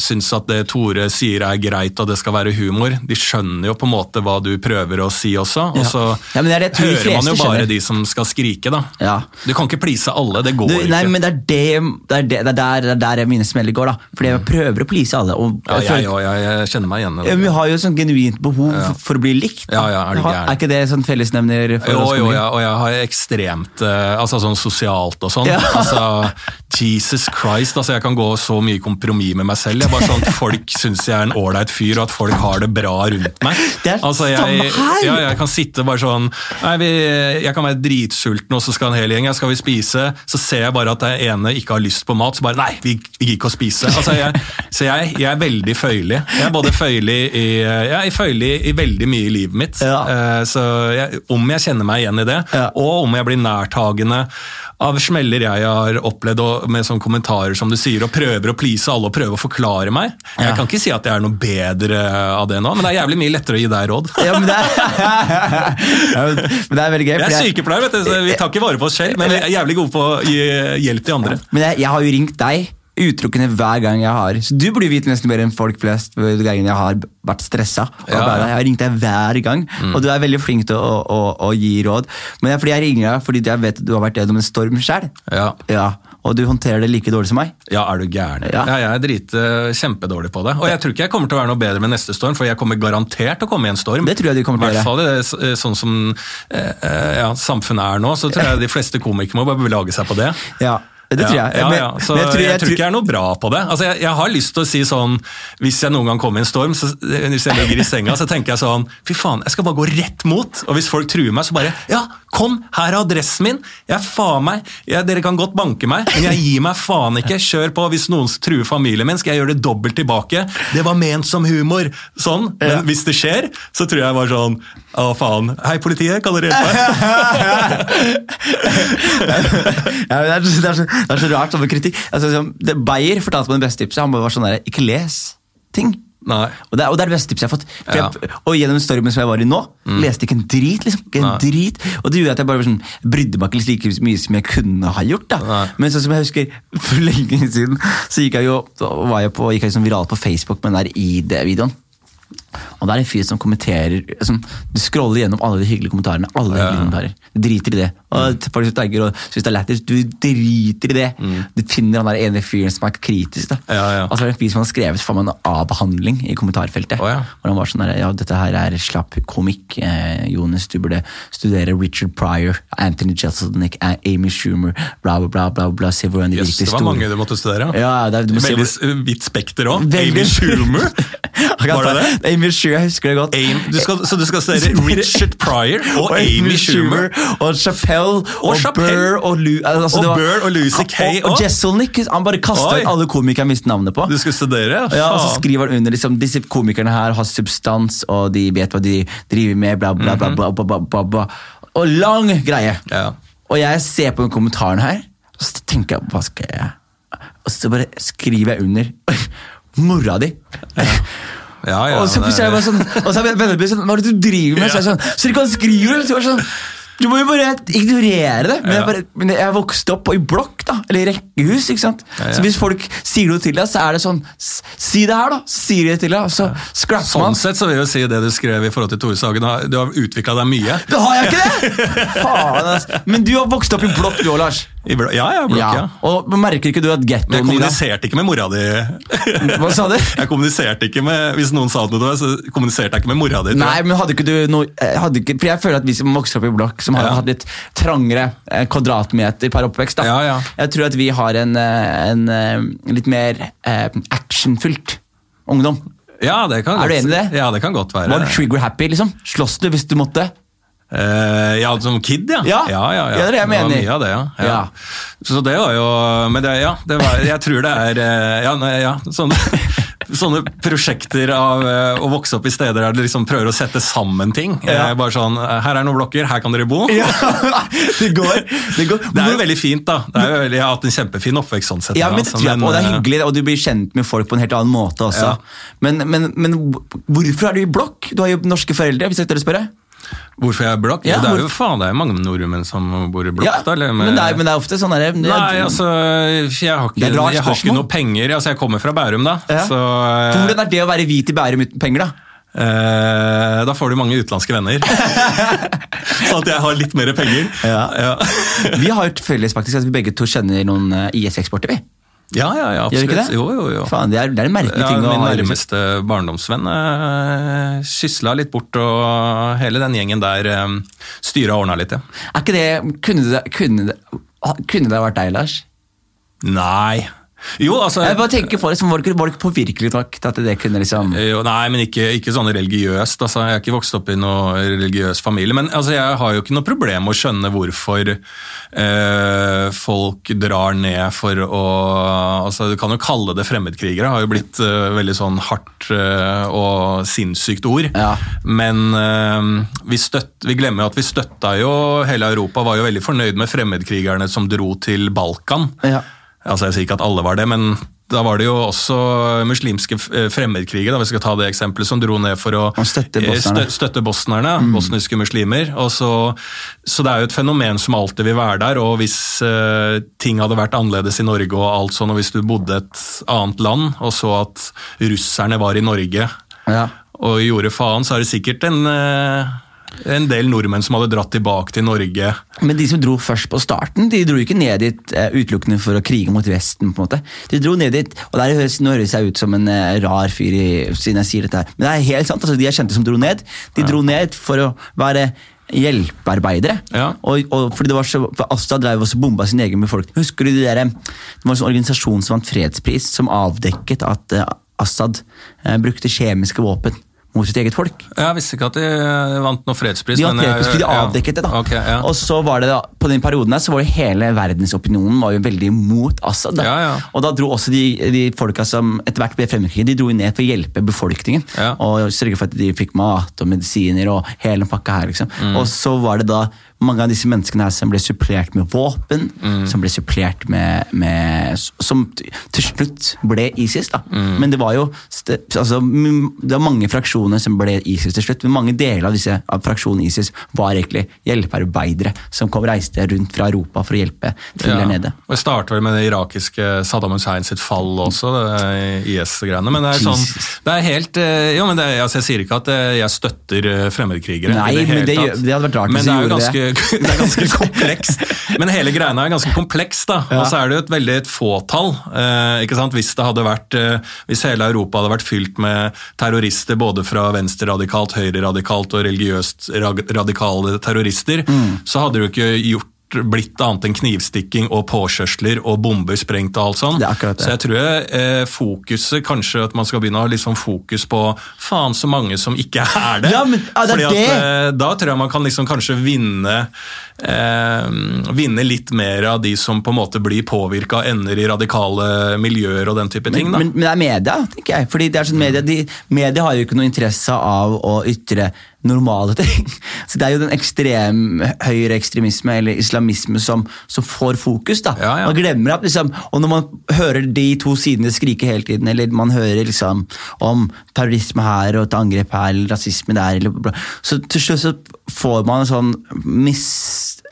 syns at det Tore sier er greit og det skal være humor, de skjønner jo på en måte hva du prøver å si også, og så
Ja, men det det jeg tror de
hører man jo bare
skjønner.
de som skal skrike, da.
Ja.
Du kan ikke please alle, det går
Du, nei,
ikke.
men det er, det, det, er det, det, er der, er der mine smeller går. da. Fordi jeg prøver å please alle. Og
ja,
jeg
jeg, jeg, jeg kjenner meg igjen i det.
vi har jo et sånn genuint behov for, for å bli likt.
Ja, ja, er du
er ikke det sånn fellesnevner for
Jo,
oss
jo,
komikere?
Og jeg har ekstremt eh, altså sånn sosialt og sånn.
Ja.
Altså, Jesus Christ, altså jeg kan gå så mye kompromiss med meg selv. Jeg bare sånn at Folk syns jeg er en ålreit fyr, og at folk har det bra rundt meg.
Det er
altså,
jeg!
Ja, jeg kan sitte bare sånn nei, vi, Jeg kan være dritsulten, og så skal en hel gjeng skal vi spise. Så ser jeg bare at den ene ikke har lyst på mat, så bare Nei, vi, vi gidder ikke å spise. Altså, jeg, så jeg, jeg er veldig føyelig. Jeg er både føyelig i, jeg er føyelig i veldig mye i livet mitt.
Ja.
Eh, Så jeg, om jeg kjenner meg igjen i det,
Ja.
og om jeg blir nærtagende av smeller jeg har opplevd og med sånne kommentarer som du sier, og prøver å please alle og prøver å forklare meg. Jeg
Ja.
kan ikke si at jeg er noe bedre av det nå, men det er jævlig mye lettere å gi deg råd.
Ja, men det er, ja, men det er veldig gøy.
Jeg er sykepleier, vet du, så vi tar ikke vare på oss selv, men vi er jævlig gode på å gi hjelp til andre.
Men jeg, jeg har jo ringt deg utelukkende hver gang jeg har Så Du burde vite nesten mer enn folk flest hver gang jeg har vært stressa.
Ja.
Jeg har ringt deg hver gang, og du er veldig flink til å, å, å gi råd. Men det er fordi jeg ringer deg fordi jeg vet at du har vært gjennom en storm sjøl.
Ja.
Ja, og du håndterer det like dårlig som meg.
Ja, er du gæren?
Ja.
Ja. jeg er drit, uh, kjempedårlig på det. Og jeg tror ikke jeg kommer til å være noe bedre med neste storm, for jeg kommer garantert til å komme i en storm.
Det tror jeg du kommer til å
I hvert
gjøre.
i det, eh, sånn som uh, uh, ja, samfunnet er nå, så tror jeg de fleste komikere må bare belage seg på det.
Ja, det tror jeg.
ja,
ja,
ja. Så
men
jeg, tror, ikke jeg er noe bra på det. Altså, jeg, jeg har lyst til å si sånn Hvis jeg noen gang kommer i en storm, så, hvis jeg ligger i senga, så tenker jeg sånn Fy faen, jeg skal bare gå rett mot. Og hvis folk truer meg, så bare Ja, kom, her er adressen min. Jeg faen meg, jeg, Dere kan godt banke meg, men jeg gir meg faen ikke. Kjør på. Hvis noen truer familien min, skal jeg gjøre det dobbelt tilbake. Det var ment som humor. Sånn. Men
Ja.
hvis det skjer, så tror jeg bare sånn Å, faen. Hei, politiet, kan dere hjelpe?
ja, det, er, det, er så, det er så rart sånn med kritikk. Altså, Beyer fortalte meg det beste tipset. Han bare var sånn der, ikke les ting.
Nei.
Og det, er, og det er det beste tipset jeg har fått.
Ja. Mm.
jeg, og gjennom stormen som jeg var i nå, leste ikke en drit. liksom, ikke en drit. Og det gjorde at jeg bare sånn, brydde meg ikke like mye som jeg kunne ha gjort. da.
Nei.
Men sånn som jeg husker, for lenge siden så gikk jeg jo, var jeg på, gikk jeg sånn viralt på Facebook med den der ID-videoen. Og det er en fyr som kommenterer som, Du scroller gjennom alle de hyggelige kommentarene. alle
Ja.
hyggelige kommentarer. Du driter i det. Og folk som tagger og syns det er lættis, du driter i det. Du finner han der ene fyren som er kritisk. da.
Mm. Ja, ja.
Og så er det en fyr som har skrevet for meg en avhandling i kommentarfeltet.
Oh, ja.
Hvor han var sånn der, ja, dette her er slapp komikk. Eh, Jonas, du burde studere Richard Pryor, Anthony Jeselnik, Amy Schumer, bla, bla, bla. bla, bla se hvordan de
yes,
virkelig
det var mange du måtte studere.
Ja, det er, du må
Veldig vidt spekter òg. Amy Schumer.
Var
det det?
Amy Schumer, jeg husker det godt.
Aim, du skal, så du skal studere Richard Pryor og, og Amy Schumer.
Og Chapell og,
og
Burr og, Lu, eh, altså,
og, Burr og Lucy Kay.
Og, og Jesselnik. Han bare kasta ut alle komikere jeg mistet navnet på.
Du skal studere?
Ja, og så skriver han under liksom, disse komikerne her har substans, og de vet hva de driver med, bla, bla, bla. Mhm. bla, bla, bla, bla. Og lang greie.
Ja.
Og jeg ser på den kommentaren her, og så tenker jeg hva skal jeg Og så bare skriver jeg under. Mora di!
Ja ja,
og så plutselig er jeg bare sånn Og så er vennene mine sånn Hva er det du driver med? Så er sånn Så du kan skrive det? Så jeg var sånn du må jo bare ignorere det. Men, jeg,
Ja.
bare, men jeg vokste opp i blokk, da. Eller i rekkehus. ikke sant?
Ja, ja.
Så hvis folk sier noe til deg, så er det sånn Si det her, da! Så sier de det til deg, og så sklapper man.
Sånn sett så vil jeg si det du skrev i forhold til Tore Sagen. Du har utvikla deg mye.
Da har jeg ikke det! Faen, altså. Men du har vokst opp i blokk, du òg, Lars.
I blo- Ja, ja, blokk, ja.
Ja. Og merker ikke du at
jeg
gettoen da-
kommuniserte ikke med mora di.
Hva sa du?
Jeg kommuniserte ikke med, Hvis noen sa noe til meg, så kommuniserte jeg ikke med mora di.
Nei, men hadde ikke du noe eh, hadde ikke, For jeg føler at vi som vokser opp i blokk, som har
Ja.
hatt litt trangere eh, kvadratmeter per oppvekst, da.
Ja, ja.
Jeg tror at vi har en, eh, en litt mer actionfylt ungdom.
Ja, det kan
Er du enig i det?
Ja, det kan godt være.
Var du trigger-happy, liksom? Slåss du hvis du måtte?
Eh, ja, som kid, ja.
Ja.
ja, ja,
Ja, det er det jeg
var
mener.
mye av det, ja. ja. Så det var jo Men det, ja, det var, jeg tror det er eh, Ja, nei, ja sånne, sånne prosjekter av eh, å vokse opp i steder der du liksom prøver å sette sammen ting. Bare sånn Her er noen blokker, her kan dere bo.
Ja, det går. Det, går.
Det er jo veldig fint, da. Det jo, veldig- jeg har hatt en kjempefin oppvekst sånn sett.
Ja, men det
altså,
jeg på, og det er hyggelig, og du blir kjent med folk på en helt annen måte også. Men, men, men hvorfor er du i blokk? Du har jo norske foreldre, hvis jeg tør spørre.
Hvorfor jeg er blokk?
Ja,
det er jo faen, det er jo mange nordmenn som bor i blokk.
Ja, men, det men det er ofte sånn der,
Nei, altså, jeg har ikke, jeg har ikke noe penger. Altså, jeg kommer fra Bærum, da.
Ja.
Så uh,
Hvordan er det å være hvit i Bærum uten penger, da?
eh, da får du mange utenlandske venner. så at jeg har litt mer penger.
Ja. Vi har jo felles faktisk at vi begge to kjenner noen eh, IS-eksporter, vi.
Ja, ja, ja,
Gjør ikke
absolutt.
det?
Jo, jo, jo.
Faen, det er, det er en merkelig
Ja,
ting å ha. Min
nærmeste barndomsvenn uh, sysla litt bort, og hele den gjengen der uh, styra og ordna litt, ja.
Er ikke det Kunne det, kunne det, kunne det vært deg, Lars?
Nei. Jo, altså
Jeg bare tenker på det, liksom, var det ikke, på virkelig ikke påvirkelig nok til at det kunne liksom
Jo, nei, men ikke, ikke sånn religiøst. Altså, jeg er ikke vokst opp i noen religiøs familie. Men altså, jeg har jo ikke noe problem med å skjønne hvorfor eh, folk drar ned for å altså, Du kan jo kalle det fremmedkrigere. har jo blitt eh, veldig sånn hardt eh, og sinnssykt ord.
Ja.
Men eh, vi, støtt, vi glemmer jo at vi støtta jo Hele Europa var jo veldig fornøyd med fremmedkrigerne som dro til Balkan.
Ja.
Altså, Jeg sier ikke at alle var det, men da var det jo også muslimske eh, fremmedkrigere da, vi skal ta det eksempelet, som dro ned for å
støtte
eh,
bosnerne.
stø- støtte bosnerne, bosniske muslimer. Og så, så det er jo et fenomen som alltid vil være der. og Hvis uh, ting hadde vært annerledes i Norge, og alt sånn, og hvis du bodde et annet land og så at russerne var i Norge
Ja.
og gjorde faen, så er det sikkert en, eh, en del nordmenn som hadde dratt tilbake til Norge.
Men de som dro først på starten, de dro ikke ned dit eh, utelukkende for å krige mot Vesten. på en måte. De dro ned dit, og der høres, Nå høres jeg ut som en eh, rar fyr i, siden jeg sier dette her, men det er helt sant. altså De jeg kjente som dro ned, de dro ned for å være hjelpearbeidere.
Ja.
Og, og fordi det var så, for Asta drev også bomba sin egen befolkning. Husker du de der, Det var en sånn organisasjon som vant fredspris, som avdekket at uh, Assad eh, brukte kjemiske våpen mot sitt eget folk.
Jeg visste ikke at de vant noen fredspris.
De,
men jeg-
fredspris, de avdekket det, da.
Okay, ja.
Og så var det da, På den perioden her, så var jo hele verdensopinionen var jo veldig mot Assad. Da.
Ja, ja.
Og da dro også de, de folka som etter hvert ble fremmedkrigere, de dro ned for å hjelpe befolkningen.
Ja.
Og sørge for at de fikk mat og medisiner og hele pakka her. liksom.
Mm.
Og så var det da mange av disse menneskene her som ble supplert med våpen,
Mm.
som ble supplert med, med Som til slutt ble ISIS. da.
Mm.
Men det var jo altså, det var mange fraksjoner som ble ISIS til slutt. Men mange deler av disse av fraksjonen ISIS var egentlig hjelpearbeidere som kom reiste rundt fra Europa for å hjelpe til der nede.
Og Det starter vel med det irakiske Saddam Hussein sitt fall også, IS-greiene. Men det er sånn det er helt, eh, jo, men det, altså, Jeg sier ikke at eh, jeg støtter eh, fremmedkrigere.
Nei,
det
men det det hadde vært rart
Men
hvis
jo
gjorde
ganske, det er ganske komplekst. Men hele greia er ganske kompleks, da.
Ja.
Og så er det jo et veldig et fåtall. Eh, ikke sant? Hvis det hadde vært, eh, hvis hele Europa hadde vært fylt med terrorister både fra venstreradikalt, høyreradikalt og religiøst radikale terrorister,
Mm.
så hadde det jo ikke gjort blitt annet enn knivstikking og påkjørsler og bomber sprengt og alt
sånt.
Så jeg tror eh, fokuset kanskje at man skal begynne å ha litt sånn fokus på faen så mange som ikke er det.
Ja, men, ja, det
Fordi at, eh, da tror jeg man kan liksom kanskje vinne eh, vinne litt mer av de som på en måte blir påvirka og ender i radikale miljøer og den type ting. da.
Men, men det er media, tenker jeg. Fordi det er sånn media, de, media har jo ikke noe interesse av å ytre normale ting. Så det er jo den ekstrem høyreekstremisme eller islamisme som, som får fokus. da.
Ja, ja.
Man glemmer at liksom, Og når man hører de to sidene skrike hele tiden, eller man hører liksom om terrorisme her og et angrep her, eller rasisme der, eller bla, så til slutt så får man en sånn mis...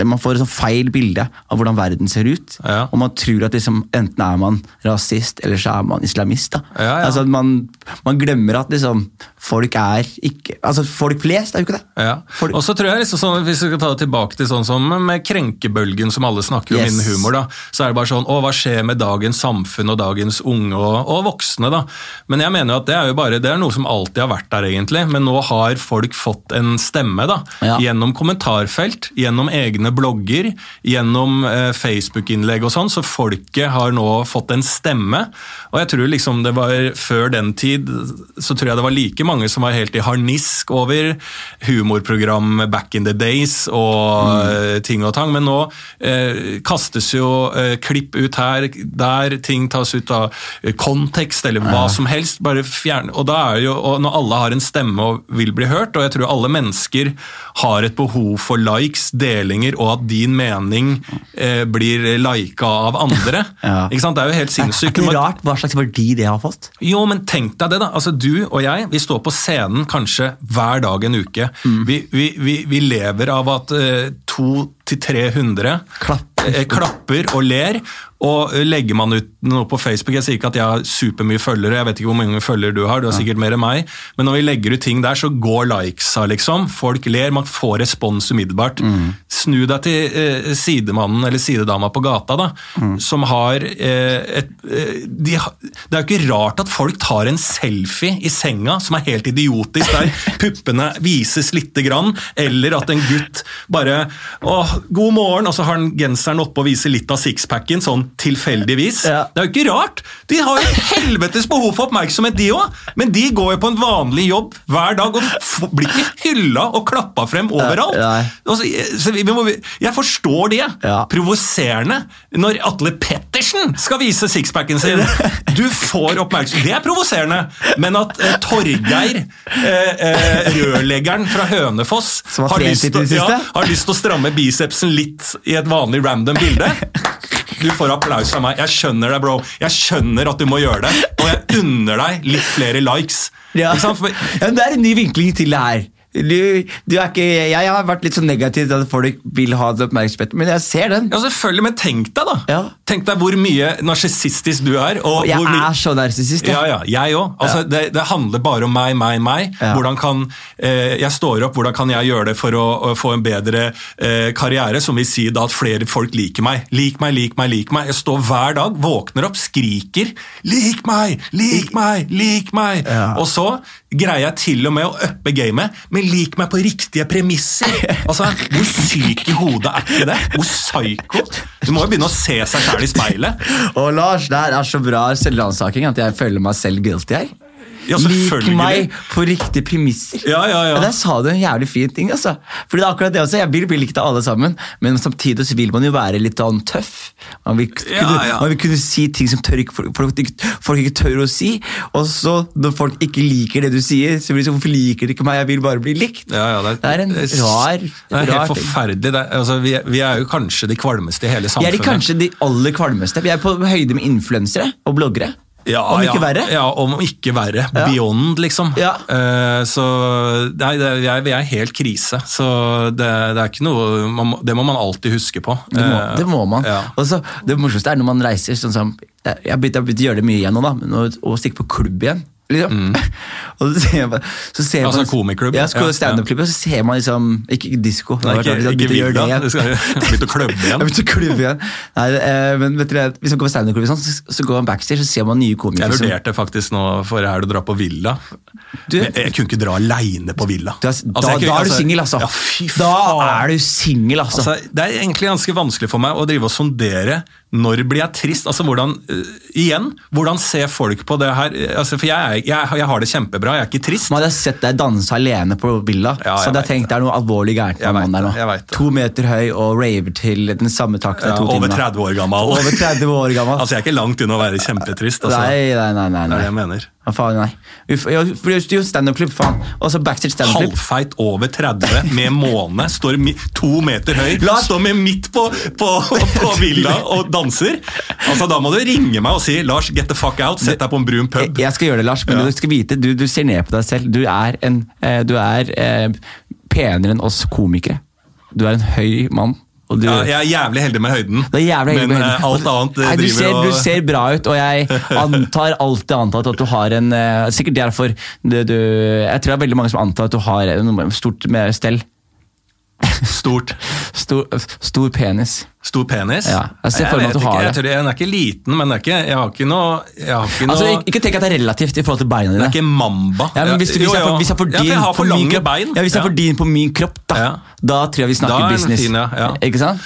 Man får et sånn feil bilde av hvordan verden ser ut.
Ja.
Og man tror at liksom, enten er man rasist, eller så er man islamist. da. Altså man, man glemmer at liksom, folk er ikke Altså folk flest er jo ikke det.
Ja. Og så tror jeg liksom sånn, Hvis vi skal ta det tilbake til sånn som med krenkebølgen som alle snakker om
Yes.
innen humor, da, så er det bare sånn Å, hva skjer med dagens samfunn og dagens unge og, og voksne, da? Men jeg mener jo at det er jo bare Det er noe som alltid har vært der, egentlig. Men nå har folk fått en stemme, da.
Ja.
Gjennom kommentarfelt, gjennom egne blogger, gjennom eh, Facebook-innlegg og sånn. Så folket har nå fått en stemme. Og jeg tror liksom det var før den tid så tror jeg det var like mange som var helt i harnisk over humorprogram back in the days og mm. ting og tang. Men nå eh, kastes jo eh, klipp ut her, der ting tas ut av kontekst eller hva som helst. bare fjerne, og da er jo, og Når alle har en stemme og vil bli hørt, og jeg tror alle mennesker har et behov for likes, delinger, og at din mening eh, blir lika av andre.
Ja.
Ikke sant? Det er jo helt sinnssykt.
Er,
er
det rart hva slags verdi det har fått?
jo, men tenk deg det, da. Altså, Du og jeg vi står på scenen kanskje hver dag en uke. Vi, vi, vi, vi lever av at eh, to til 300
Klapper.
eh, klapper og ler. Og eh, legger man ut noe på Facebook Jeg sier ikke at jeg har supermye følgere, jeg vet ikke hvor mange følgere du har, du har sikkert mer enn meg, men når vi legger ut ting der, så går likesa, liksom. Folk ler, man får respons umiddelbart. Snu deg til eh, sidemannen eller sidedama på gata, da, som har eh, et eh, de, Det er jo ikke rart at folk tar en selfie i senga som er helt idiotisk, der puppene vises lite grann, eller at en gutt bare Åh, god morgen, og så har han genseren oppe og viser litt av sixpacken, sånn tilfeldigvis.
Ja.
Det er jo ikke rart! De har jo et helvetes behov for oppmerksomhet, de òg. Men de går jo på en vanlig jobb hver dag og blir ikke hylla og klappa frem overalt. Altså, jeg- må, jeg forstår det.
Ja.
Provoserende når Atle Pettersen skal vise sixpacken sin. Du får oppmerksomhet. Det er provoserende. Men at eh, Torgeir, eh, eh, rørleggeren fra Hønefoss,
har
lyst, til, ja, har lyst til å stramme bicepsen litt i et vanlig random bilde Du får applaus av meg. Jeg skjønner deg, bro. Jeg skjønner at du må gjøre det, og jeg unner deg litt flere likes.
Ja.
For,
Ja, det er en ny vinkling til det her. Du, du er ikke, jeg har vært litt så negativ til at folk vil ha det oppmerksomheten, men jeg ser den.
ja, selvfølgelig, men tenk deg, da.
Ja.
Tenk deg hvor mye narsissistisk du er. Og
Og jeg
mye
er så narsissist.
Ja, ja, jeg òg. Altså, det, det handler bare om meg, meg, meg.
Ja.
Hvordan kan eh, jeg står opp, hvordan kan jeg gjøre det for å, å få en bedre eh, karriere, som vil si da at flere folk liker meg. Lik meg, lik meg, lik meg. Jeg står hver dag, våkner opp, skriker 'lik meg, lik meg, lik meg'.
Ja.
Og så greier jeg til og med å uppe gamet, men lik meg på riktige premisser. Altså, Hvor syk i hodet er ikke det? Hvor psyko? Du må jo begynne å se seg sjæl i speilet.
Og Lars, det her er så bra selvransaking at jeg føler meg selv guilty her.
Ja,
Lik meg på riktige premisser.
Ja, ja, ja.
Der sa du en jævlig fin ting. altså. Fordi det er akkurat det også, Jeg vil bli likt av alle sammen, men samtidig så vil man jo være litt sånn tøff. Man vil, kunne,
ja.
man vil kunne si ting som tør, ikke- folk, folk, folk ikke tør å si. Og så når folk ikke liker det du sier, så blir det sånn Hvorfor liker de ikke meg? Jeg vil bare bli likt.
Ja, ja,
Det er en rar,
Det er helt forferdelig. Det, er- altså, vi, er, vi er jo kanskje de kvalmeste i hele samfunnet.
Vi er de kanskje de aller kvalmeste. Vi er på høyde med influensere og bloggere.
Ja,
om ikke
ja,
verre.
Ja, om ikke verre.
Ja.
Beyond, liksom.
Ja.
Uh, så nei, det, vi, er, vi er helt krise. Så det, det er ikke noe man, Det må man alltid huske på.
Det må,
Eh,
det må man.
Ja.
Og det morsomste er når man reiser sånn som jeg har begynt å gjøre det mye igjen nå, da. Men å, å stikke på klubb igjen. Liksom. og så ser man, så ser
Mm. Altså
man
komikklubb?
Ja,
Ja,
standup-klubb. Og så ser man liksom Ikke disko.
Nei, ikke, ikke Villa. Du skal begynne å klubbe igjen.
å klubbe igjen. Nei, eh, men vet dere, Hvis man går på standup-klubb, sånn, så, så går man backstage så ser man nye komikere.
Jeg vurderte faktisk nå for her å dra på Villa.
Du-
Men jeg, kunne ikke dra aleine på Villa.
Du
Altså,
da,
kunne-
da er du
altså-
singel, altså.
Ja,
da er du singel, altså.
Altså, det er egentlig ganske vanskelig for meg å drive og sondere når blir jeg trist. Altså, hvordan, øh, igjen, hvordan ser folk på det her? Altså, for jeg, jeg, jeg har det kjempebra, jeg er ikke trist.
Man hadde sett deg danse alene på Villa,
Ja,
så hadde jeg tenkt det er noe alvorlig gærent med mannen der nå. To meter høy og raver til den samme takta
Ja,
to
over
timer.
30 år gammel.
Over 30 år gammel.
Altså, jeg er ikke langt unna å være kjempetrist. Altså.
Nei, nei, nei. nei,
Det er det jeg mener.
Hva faen, nei. Er jo standup-klubb, faen. Og så backstage standup-klubb.
Halvfeit over 30 med måne, står mi, to meter høy,
Lars-
står med midt på, på, på villa og danser. Altså, Da må du ringe meg og si 'Lars, get the fuck out', sett deg på en brun pub.
jeg skal gjøre det, Lars, men
Ja.
du skal vite, du, du ser ned på deg selv. Du er, en, eh, du er eh, penere enn oss komikere. Du er en høy mann. Du,
Ja, jeg er jævlig heldig med høyden,
heldig
men
med
eh,
høyden.
alt annet eh,
Nei, du, ser,
og
du ser bra ut, og jeg antar alltid antatt at du har en eh, Sikkert derfor du, du, Jeg tror det er veldig mange som antar at du har noe stort med stell.
Stort.
Stor, stor penis.
Stor penis?
Ja, jeg ser for meg
vet
at du
ikke, jeg tror Den er ikke liten, men det ikke, jeg har ikke noe, har ikke noe
Altså, ikke- tenk at det er relativt i forhold til beina dine.
Det er ikke mamba.
Ja, men hvis, du, hvis, jeg hvis jeg får
Ja,
din
for har
på
for
min
bein.
ja, hvis jeg får din på min kropp, da,
Ja.
da tror jeg vi
Da
snakker
er
business.
fin, ja, ja.
Ikke sant?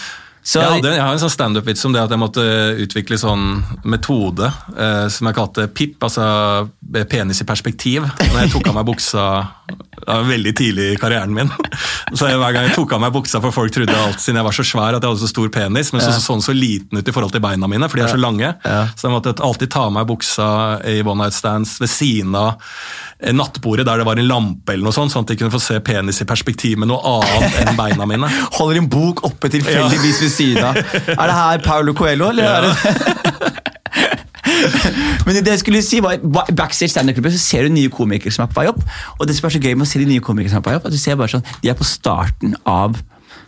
Så,
Jeg, hadde, jeg har en sånn standup-vits om det at jeg måtte utvikle sånn metode eh, som jeg kalte PIP, altså penis i perspektiv. Når jeg tok av meg buksa det var veldig tidlig i karrieren min. Så Hver gang jeg tok av meg buksa, for folk trodde alt siden jeg var så svær at jeg hadde så stor penis, men så så sånn så liten ut i forhold til beina mine, for de er så lange. Så jeg måtte alltid ta av meg buksa i one night stands ved siden av eh, nattbordet der det var en lampe, eller noe sånt, sånn at de kunne få se penis i perspektiv med noe annet enn beina mine.
holder en bok oppe tilfeldigvis ved siden av. Er det her Paulo Coelho, eller? Er det Men det jeg skulle si var, ba- Backstage standup-klubben så ser du nye komikere som er på vei opp. Og det som er så gøy med å se de nye komikere som er på vei opp, at du ser bare sånn, de er på starten av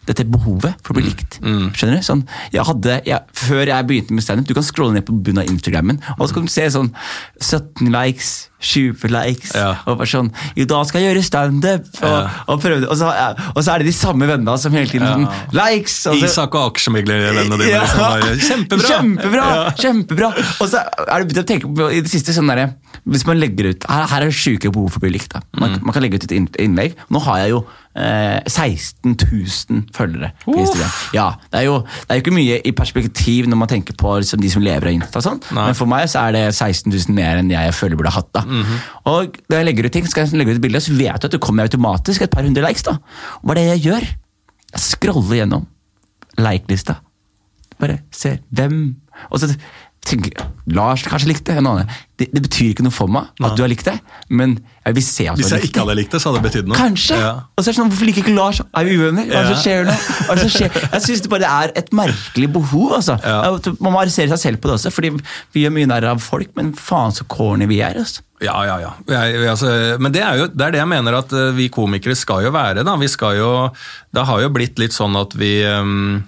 dette behovet for å bli likt. Skjønner du? Sånn, jeg hadde, jeg, før jeg begynte med standup, du kan scrolle ned på bunnen av Instagrammen, og så kan du se sånn 17 likes, 20 likes.
Ja.
Og bare sånn Jo, da skal jeg gjøre standup! Og,
Ja.
og, prøvde- og, så, ja, og så er det de samme vennene som hele tiden sånn Likes! Og så,
Isak og aksjemeglervennene dine. Liksom, bare, kjempebra!
Kjempebra! Kjempebra. Og så er det begynt å tenke på i det siste sånn derre Hvis man legger ut Her, her er det sjuke behov for å bli likt. da. Man,
Mm.
man kan legge ut et innlegg. Nå har jeg jo eh, 16 000 følgere på Instagram. Ja, det er, jo, det er jo ikke mye i perspektiv når man tenker på liksom, de som lever av Insta. Sånn. Men for meg så er det 16 000 mer enn jeg føler burde hatt. da. Og når jeg legger ut ting, skal jeg legge ut et bilde, så vet du at det kommer automatisk et par hundre likes. da. Hva er det jeg gjør? Jeg scroller gjennom like-lista. Bare ser hvem Og så tenker Lars kanskje likte en annen. Det, det betyr ikke noe for meg at du har likt det, men jeg vil se at du
Hvis
har
jeg
likt
ikke
det.
hadde likt det, så hadde det betydd noe.
Kanskje!
Ja.
Og så er det sånn, Hvorfor liker ikke Lars? Er vi uvenner? Hva er det som skjer nå? Hva er det som skjer? Jeg synes det bare er et merkelig behov. altså.
Ja.
Man må arrestere seg selv på det også, fordi vi gjør mye narr av folk, men faen så corny vi er. altså.
Ja, ja, ja. Jeg, altså, men det er jo det, er det jeg mener at eh, vi komikere skal jo være. da. Vi skal jo, Det har jo blitt litt sånn at vi ehm,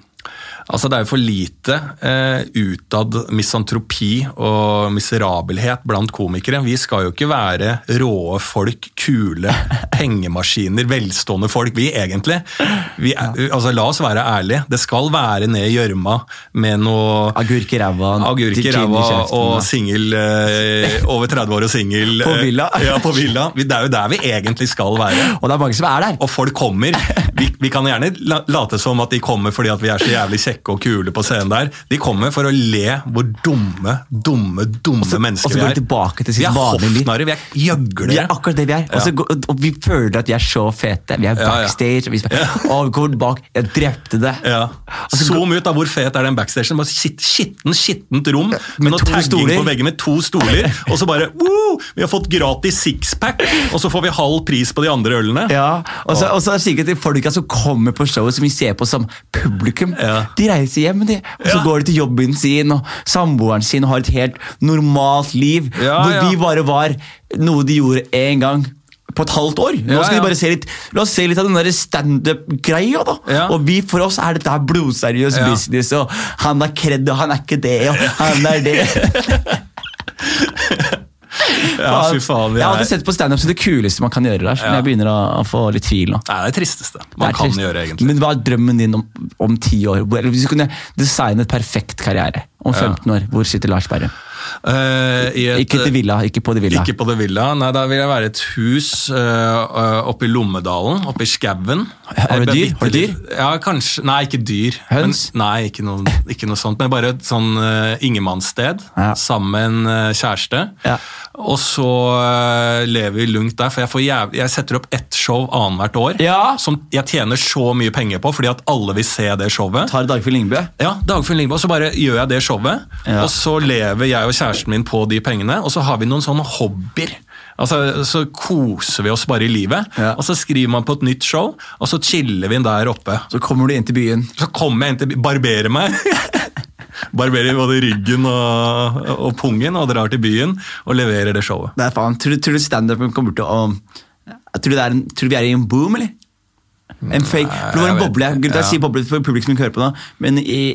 Altså Det er jo for lite eh, utad misantropi og miserabelhet blant komikere. Vi skal jo ikke være råe folk, kule pengemaskiner, velstående folk, vi egentlig. Vi er, altså La oss være ærlige. Det skal være ned i gjørma med noe
Agurk i ræva.
Agurk i ræva og singel eh, over 30 år og singel.
På
eh,
villa.
Ja, på villa. Det er jo der vi egentlig skal være.
Og det er mange som er der.
Og folk kommer. Vi, vi kan gjerne late som at de kommer fordi at vi er så jævlig kjekke og kule på scenen der. De kommer for å le hvor dumme, dumme, dumme
Og så
mennesker
går
vi
de
er.
tilbake til
Vi
sitt
er
vanlige liv.
vi er
Vi
gjøglere.
er akkurat det vi er. Og, ja. og vi føler at vi er så fete. Vi er
Ja, ja.
backstage. Og vi spør, «Å, går bak. Jeg drepte det.
Ja. Zoom ut, av Hvor fet er den backstagen? Bare skitt- Skitten, skittent rom med,
Med
noe tagging
stoler.
på veggen med to stoler. Og så bare Woo! Vi har fått gratis sixpack, og så får vi halv pris på de andre ølene.
Ja, og så, og så er det sikkert de folka som kommer på showet, som vi ser på som publikum.
Ja.
De reiser hjem, de, og så
Ja.
går de til jobben sin og samboeren sin og har et helt normalt liv.
Ja,
hvor vi bare var noe de gjorde én gang på et halvt år. Nå skal de bare se litt, La oss se litt av den der standup-greia. da. Og vi, for oss er dette her blodseriøs business, og han er kred, og han er ikke det, og han er det.
Ja, fy faen.
jeg, Jeg
er...
sett på standup som det kuleste man kan gjøre. der. men jeg begynner å, å få litt tvil nå.
Det er det tristeste man
det
kan
trist.
gjøre, egentlig.
Men hva er drømmen din om, om ti år? Eller hvis du kunne designe et perfekt karriere om 15 år, hvor sitter Lars Berrum?
I et-
Ikke til villa, ikke på det villa.
Ikke på det villa. Nei, da vil jeg være et hus uh, oppe i Lommedalen, oppe i skauen.
Har du dyr? Har du dyr?
Ja, kanskje. Nei, ikke dyr.
Høns?
Men, nei, ikke noe, ikke noe sånt. Men bare et sånn uh, ingenmannssted
Ja.
sammen med en kjæreste.
Ja.
Og så lever vi lungt der, for jeg, får jævlig, jeg setter opp ett show annethvert år.
Ja.
Som jeg tjener så mye penger på, fordi at alle vil se det showet.
Tar Dagfinn Lyngbø?
Ja, Dagfinn Og så bare gjør jeg det showet, og så lever jeg og kjæresten min på de pengene, og så har vi noen sånne hobbyer. Altså, Så koser vi oss bare i livet,
Ja.
og så skriver man på et nytt show, og så chiller vi der oppe.
Så kommer du inn til byen.
Så kommer jeg inn til byen. barberer meg. barberer både ryggen og, og pungen, og drar til byen og leverer det showet.
Det er faen. Tror du, tror du standupen kommer til å Tror du, det er en, tror du vi er i en boom, eller? En fake, for Det var en boble. Grunnen til jeg
Ja.
sier boble for publikum hører på nå, men i,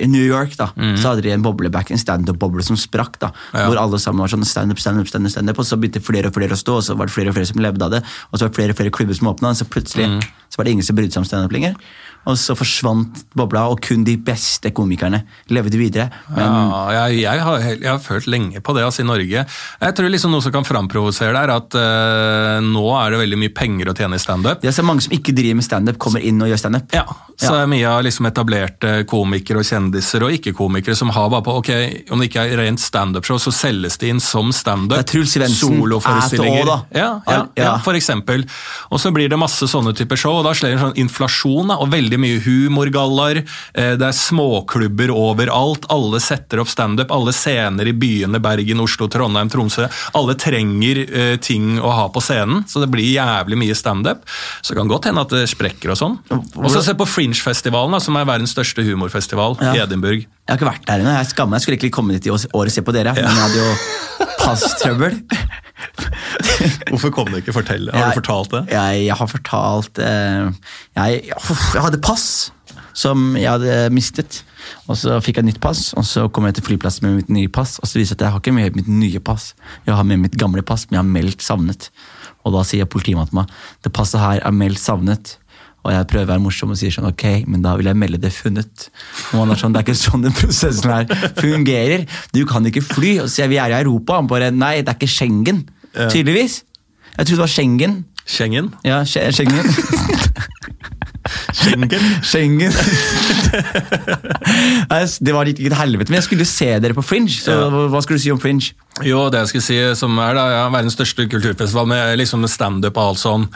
i New York da, så hadde de en bobleback, en standup-boble som sprakk. da,
Mm. Ja.
Hvor alle sammen var sånn standup, standup, standup, standup, og så begynte flere og flere å stå, og så var det flere og flere som levde av det, og så var det flere og flere klubber som åpna, og så plutselig
Mm.
så var det ingen som brydde seg om standup lenger. Og så forsvant bobla, og kun de beste komikerne levde videre. Men
Ja, jeg, jeg, har, jeg har følt lenge på det altså, i Norge. Jeg tror liksom noe som kan framprovosere der, at uh, nå er det veldig mye penger å tjene i standup.
det er så mange som ikke driver med standup, kommer inn og gjør standup.
Ja, så det er mye av liksom etablerte komikere og kjendiser og ikke-komikere som har bare på ok, Om det ikke er rent standup-show, så selges det inn som standup.
Det er Truls Svendsen,
Soloforestillinger. Ja, ja,
Ja.
ja, for eksempel. Og så blir det masse sånne typer show, og da slår det en sånn inflasjon. Og veldig mye humorgallaer. eh, Det er småklubber overalt. Alle setter opp standup. Alle scener i byene Bergen, Oslo, Trondheim, Tromsø. Alle trenger eh, ting å ha på scenen, så det blir jævlig mye standup. Så det kan godt hende at det sprekker og sånn. Og så se på Fringe-festivalen, som er verdens største humorfestival
Ja.
i Edinburgh.
Jeg har ikke vært der ennå. Jeg skammer meg. Jeg skulle egentlig komme dit i år og se på dere, men jeg hadde jo passtrøbbel.
Hvorfor kom du ikke fortelle? Har
Jeg-
du fortalt det?
Jeg, jeg har fortalt eh, jeg, jeg hadde pass som jeg hadde mistet. Og så fikk jeg nytt pass, og så kom jeg til flyplassen med mitt nye pass. Og så viser det at jeg har ikke med mitt nye pass, jeg har med mitt gamle pass, men jeg har meldt savnet. Og da sier politimannen til meg det passet her er meldt savnet. Og jeg prøver å være morsom og sier sånn, ok, men da vil jeg melde det funnet. Og han er sånn, Det er ikke sånn den prosessen her fungerer. Du kan ikke fly. Og så sier jeg vi er i Europa. Han bare nei, det er ikke Schengen. Tydeligvis. Jeg trodde det var Schengen.
Schengen?
Ja, Schengen.
Schengen?
Schengen. Det var litt litt helvete, men jeg skulle se dere på Fringe. Så
Ja.
hva- skulle du si om Fringe?
Jo, det jeg skulle si, som er da, ja, verdens største kulturfestival med liksom med standup og alt sånn.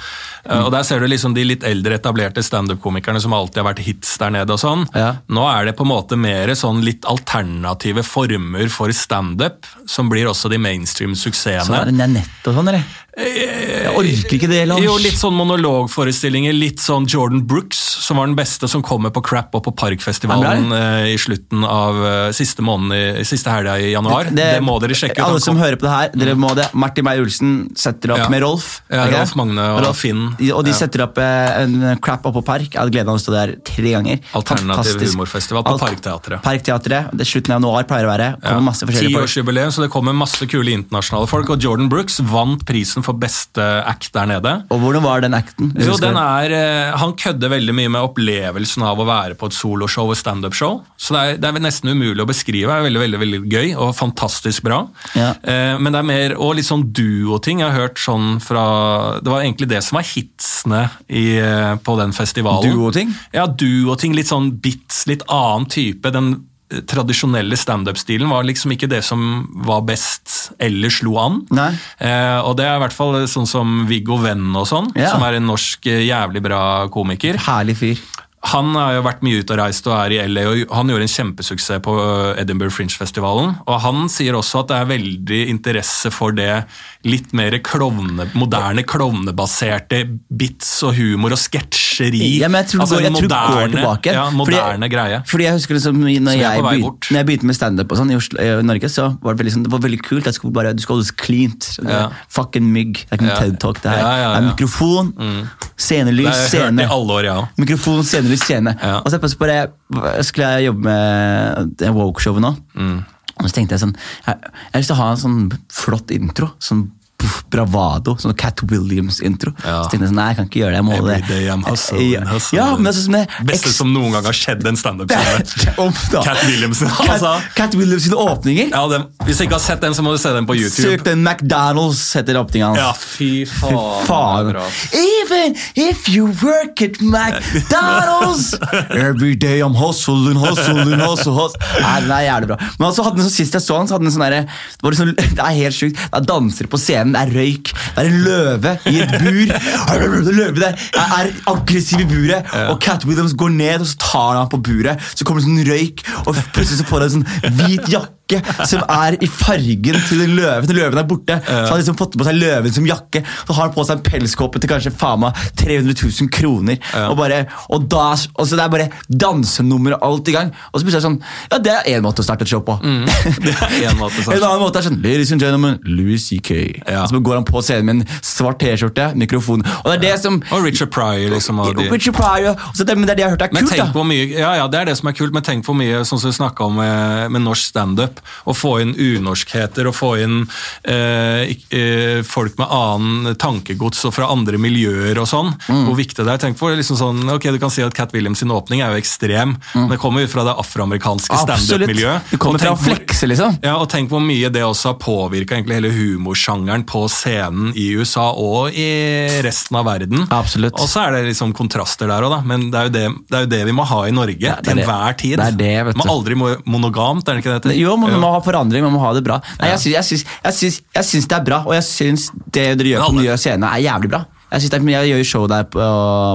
Eh, Og Der ser du liksom de litt eldre etablerte standup-komikerne som alltid har vært hits der nede og sånn.
Ja.
Nå er det på en måte mer sånn litt alternative former for standup, som blir også de
Så
mainstream-suksessene.
er det og sånn, eller? Jeg orker ikke det, Lars.
Jo, litt sånn monologforestillinger. Litt sånn Jordan Brooks, som var den beste, som kommer på Crap og på Parkfestivalen eh, i slutten av eh, siste måneden, siste helga i januar. Det, må dere sjekke ut.
Alle som hører på det her, dere må det. Martin Meyer-Olsen setter opp
Ja.
med Rolf.
Ja, Rolf? Magne og
Rolf.
Finn.
Og de
Ja.
setter opp eh, en crap oppå Park. Jeg hadde gleden av å stå der tre ganger.
Alternativ
Fantastisk.
humorfestival på
Alt-
Parkteatret.
Parkteatret. Det er slutten av januar pleier å være. Kommer masse forskjellige folk.
Tiårsjubileum, så det kommer masse kule internasjonale folk. Og Jordan Brooks vant prisen for beste act der nede.
Og hvordan var den acten?
Jo, den er, Han kødder veldig mye med opplevelsen av å være på et soloshow og standup-show. Så det er, det er nesten umulig å beskrive. Det er veldig veldig, veldig gøy og fantastisk bra.
Ja.
Eh, men det er mer og litt sånn duo-ting. Jeg har hørt sånn fra Det var egentlig det som var hitsene i, eh, på den festivalen.
Duo-ting?
Ja, duo-ting. Litt sånn bits, litt annen type. Den tradisjonelle standup-stilen var liksom ikke det som var best eller slo an.
Nei.
Eh, og det er i hvert fall sånn som Viggo Venn og sånn,
Ja.
som er en norsk eh, jævlig bra komiker.
Herlig fyr.
Han har jo vært mye ute og reist og er i LA, og han gjorde en kjempesuksess på Edinburgh Fringe-festivalen. Og han sier også at det er veldig interesse for det litt mer klovne, moderne klovnebaserte bits og humor og sketsjeri.
Ja, men jeg tror,
Altså
det går, tror det går tilbake.
Ja, moderne greie.
Fordi jeg husker liksom, når, jeg
på
begynte, når jeg begynte med standup sånn i, Oslo, i Norge, så var det sånn, det var veldig kult. Jeg skulle bare, du skal holdes cleant.
Ja.
Fucking mygg. Det er ikke noe
Ja.
TED Talk. Det her Det er mikrofon,
Det
scenelys, scene. Mikrofon, scenelys, scene.
Ja.
Og så på det, skulle jeg jobbe med det woke-showet nå.
Mm.
Og så tenkte jeg sånn Jeg, jeg har lyst til å ha en sånn flott intro. Sånn puff, bravado. Sånn Cat Williams-intro.
Ja.
Så tenkte jeg sånn, nei, jeg kan ikke gjøre det. Jeg må det
Every day I'm hustling,
ja,
hustling.
ja, men det sånn det
Beste som noen gang har skjedd en standup-scene. Cat Williams.
Cat,
altså.
Cat Williams sine åpninger.
Ja, den, hvis du ikke har sett den, så må du se den på YouTube.
Søk den McDonald's, heter åpninga hans.
Ja, fy faen.
Fy
faen. det.
Even if you work at McDonald's Every day I'm hustling, hustling, hustling, hustling. Nei, den er jævlig bra. Men altså, hadde den så Sist jeg så den, så hadde den sånn derre det, liksom, det er helt sjukt. Det er dansere på scenen, det er røyk, det er en løve i et bur. Løve der er aggressiv i buret, og Cat Williams går ned og så tar han på buret. Så kommer det sånn røyk, og plutselig så får han en sånn hvit jakke som er i fargen til den løven. Til løven er borte. Så han har liksom fått på seg løven som jakke. Så har han på seg en pelskåpe til kanskje faen meg 300 000 kroner. Og, bare, og, da, og så det er bare dansenummer og alt i gang. Og så plutselig er det sånn Ja, det er én måte å starte et show på.
Det er en måte,
en annen måte er sånn Ladies and gentlemen, Louis C.K.
Ja.
Så går han på scenen med en svart T-skjorte, mikrofon. Og det er det som
Og Richard Pryor, liksom. Og de.
Richard Pryor. og så det, men det er det jeg har hørt er
Men
kult,
tenk
da.
hvor mye, ja, ja, det er det som er kult, men tenk hvor mye sånn som vi snakka om med, med norsk standup. Å få inn unorskheter og få inn eh, eh, folk med annen tankegods og fra andre miljøer og sånn.
Mm.
Hvor viktig det er. Tenk på liksom sånn, ok, Du kan si at Cat Williams sin åpning er jo ekstrem. men Det kommer ut fra det afroamerikanske
Mm.
Standup-miljøet.
Det kommer fra flekse, liksom.
Ja, og tenk hvor mye det også har påvirka hele humorsjangeren på scenen i USA og i resten av verden.
Absolutt.
Og så er det liksom kontraster der òg, da. Men det er, jo det, det er jo det vi må ha i Norge
det
til enhver tid.
Det er det, vet du.
aldri monogamt, er det ikke det?
Jo, man må ha forandring, man må ha det bra. Nei, jeg, syns, det er bra, og jeg syns det dere gjør på
den
nye scenen, er jævlig bra. Jeg, det jeg gjør jo show der på,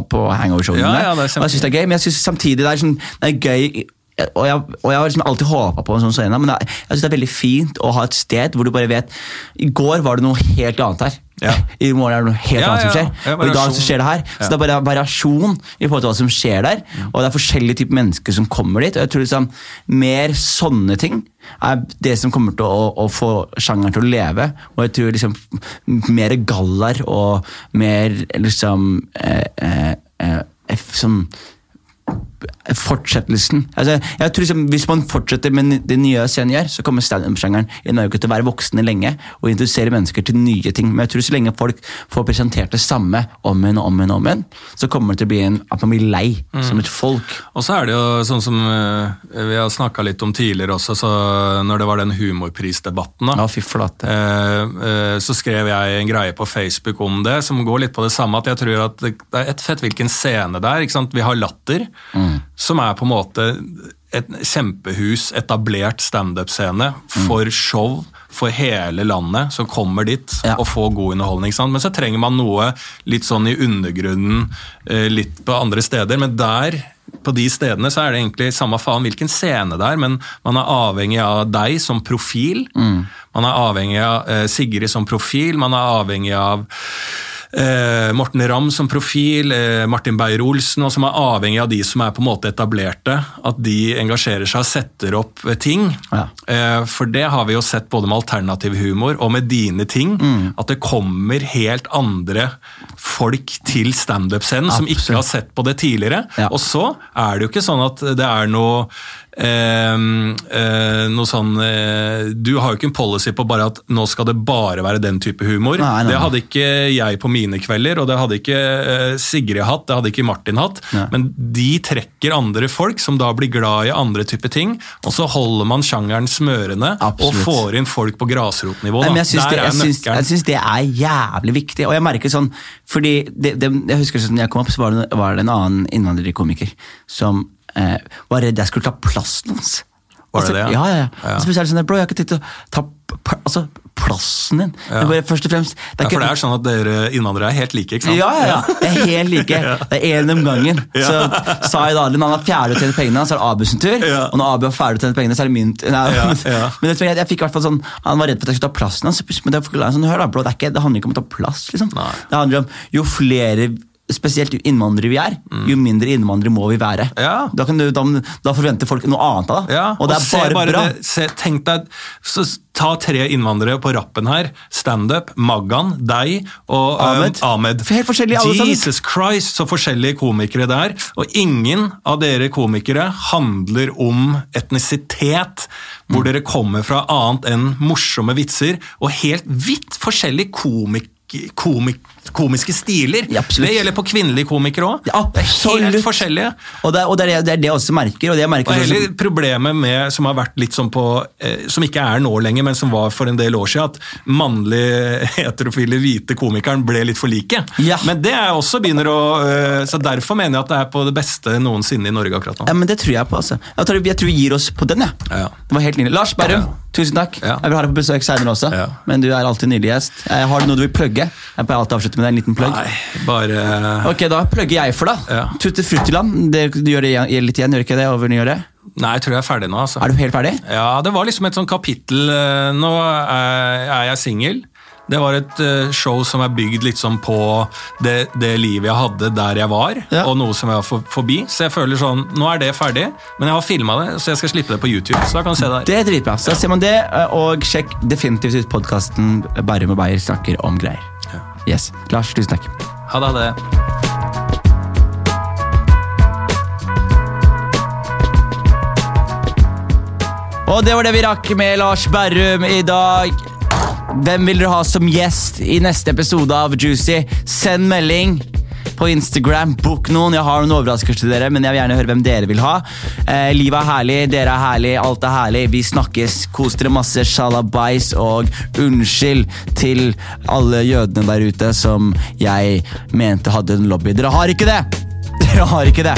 på hangover-showene,
Ja, ja,
og jeg syns det er gøy, men jeg syns samtidig det er, sånn, det er gøy og jeg, og jeg har liksom alltid håpa på en sånn scene, men jeg, jeg synes det er veldig fint å ha et sted hvor du bare vet I går var det noe helt annet her.
Ja.
I morgen er det noe helt
Ja,
annet som skjer.
Ja,
og i dag så skjer det her. Så det er bare variasjon i forhold til hva som skjer der. Og det er forskjellige typer mennesker som kommer dit. Og jeg tror liksom mer sånne ting er det som kommer til å, å få sjangeren til å leve. Og jeg tror liksom mer gallaer og mer liksom eh, eh, eh, som fortsettelsen. Altså, jeg tror liksom, Hvis man fortsetter med det nye gjør, så kommer standup-sjangeren i Norge til å være voksne lenge og introdusere mennesker til nye ting. Men jeg tror så lenge folk får presentert det samme om igjen og om igjen, om igjen, så kommer det til å bli en, at man blir lei som et folk.
Og så er det jo sånn som eh, vi har snakka litt om tidligere også, så når det var den humorprisdebatten, da,
Ja, fy flate.
eh, eh, så skrev jeg en greie på Facebook om det, som går litt på det samme. At jeg tror at det er et fett hvilken scene det er. ikke sant? Vi har Latter, som er på en måte et kjempehus, etablert standup-scene for show for hele landet som kommer dit
Ja.
og får god underholdning. sant? Men så trenger man noe litt sånn i undergrunnen, eh, litt på andre steder. Men der, på de stedene, så er det egentlig samme faen hvilken scene det er, men man er avhengig av deg som profil. Man er avhengig av eh, Sigrid som profil, man er avhengig av Eh, Morten Ramm som profil, eh, Martin Beyer-Olsen, og som er avhengig av de som er på en måte etablerte. At de engasjerer seg og setter opp eh, ting.
Ja.
Eh, for det har vi jo sett både med alternativ humor og med dine ting.
Mm.
At det kommer helt andre folk til standup-scenen som ikke har sett på det tidligere.
Ja.
Og så er det jo ikke sånn at det er noe noe sånn eh, Du har jo ikke en policy på bare at nå skal det bare være den type humor.
Nei, nei,
Det hadde ikke jeg på mine kvelder, og det hadde ikke eh, Sigrid hatt, det hadde ikke Martin hatt.
Nei.
Men de trekker andre folk som da blir glad i andre typer ting, og så holder man sjangeren smørende
Absolutt.
og får inn folk på grasrotnivå.
Jeg syns det, syns det er jævlig viktig. Og jeg merker sånn, fordi det, det, Jeg husker sånn, jeg kom opp, så var det, var det en annen innvandrerkomiker som eh, var redd jeg skulle ta plassen hans.
Var det
Altså,
det, ja?
Ja, ja. ja. Altså, sånn, Bro, jeg har ikke tenkt å ta altså, plassen din.
Ja.
Det går først og fremst det
Ja,
er
for det er sånn at dere innvandrere er helt like, ikke sant?
ja, ja, ja. Det er helt like. Det er én om gangen. Så sa jeg da når han har ferdig å tjene pengene, så er det Abus sin tur.
Ja.
Og når Abu har ferdig å tjene pengene, så er det min tur.
Ja, ja.
Men jeg, jeg, fikk i hvert fall sånn, Han var redd for at jeg skulle ta plassen hans. Men det, sånn, hør da, bro, det, ikke, det handler ikke om å ta plass. liksom.
Nei.
Det handler om jo flere Spesielt jo innvandrere vi er, jo mindre innvandrere må vi være.
Ja.
Da, kan du, da, da forventer folk noe annet av deg.
Ja,
og det er
se
bare, bra.
det- se, tenk deg, så Ta tre innvandrere på rappen her. Standup, Maggan, deg og Ahmed.
Ahmed.
Ahmed.
Helt forskjellige alle sammen.
Jesus Christ, så forskjellige komikere det er. Og ingen av dere komikere handler om etnisitet, hvor
Mm.
dere kommer fra annet enn morsomme vitser, og helt vidt forskjellige komik komik komiske stiler.
Ja,
det gjelder på kvinnelige komikere òg.
Ja, er
Helt forskjellige.
Og, det, og det, er, det er det jeg også merker. Og det merker
Og
som-
hele problemet med, som har vært litt sånn på eh, Som ikke er nå lenger, men som var for en del år siden, at mannlige heterofile hvite komikeren ble litt for like.
Ja.
Men det er også begynner å eh, Så derfor mener jeg at det er på det beste noensinne i Norge akkurat nå.
Ja, men Det tror jeg på. altså. Jeg tror, jeg tror vi gir oss på den. jeg.
Ja.
Det var helt nydelig. Lars Berrum, tusen takk. Jeg vil ha deg på besøk senere også. Men du er alltid nydelig gjest. Eh, Har du noe du vil plugge? Jeg pleier alltid å avslutte med en liten plugg.
Nei, bare
Ok, Da plugger jeg for deg.
Ja.
Tutte Fruttiland. Det, du gjør det litt igjen, gjør ikke det? over nyåret?
Nei, jeg tror jeg er ferdig nå, altså.
Er du helt ferdig?
Ja, det var liksom et sånn kapittel eh, Nå er jeg singel. Det var et eh, show som er bygd liksom på det, det livet jeg hadde der jeg var,
Ja.
og noe som jeg var forbi. Så jeg føler sånn Nå er det ferdig, men jeg har filma det, så jeg skal slippe det på YouTube. Så da kan du se det der.
Det er dritbra. Så ser man det, eh, og sjekk definitivt ut podkasten Bærum og Beyer snakker om greier.
Ja.
Yes. Lars, tusen takk.
Ha det. Ha det.
Og det var det vi rakk med Lars Berrum i dag. Hvem vil dere ha som gjest i neste episode av Juicy? Send melding på Instagram. Book noen. Jeg har noen overraskelser til dere, men jeg vil gjerne høre hvem dere vil ha. Eh, livet er herlig, dere er herlig, alt er herlig. Vi snakkes. Kos dere masse. Shalabais og unnskyld til alle jødene der ute som jeg mente hadde en lobby. Dere har ikke det! Dere har ikke det.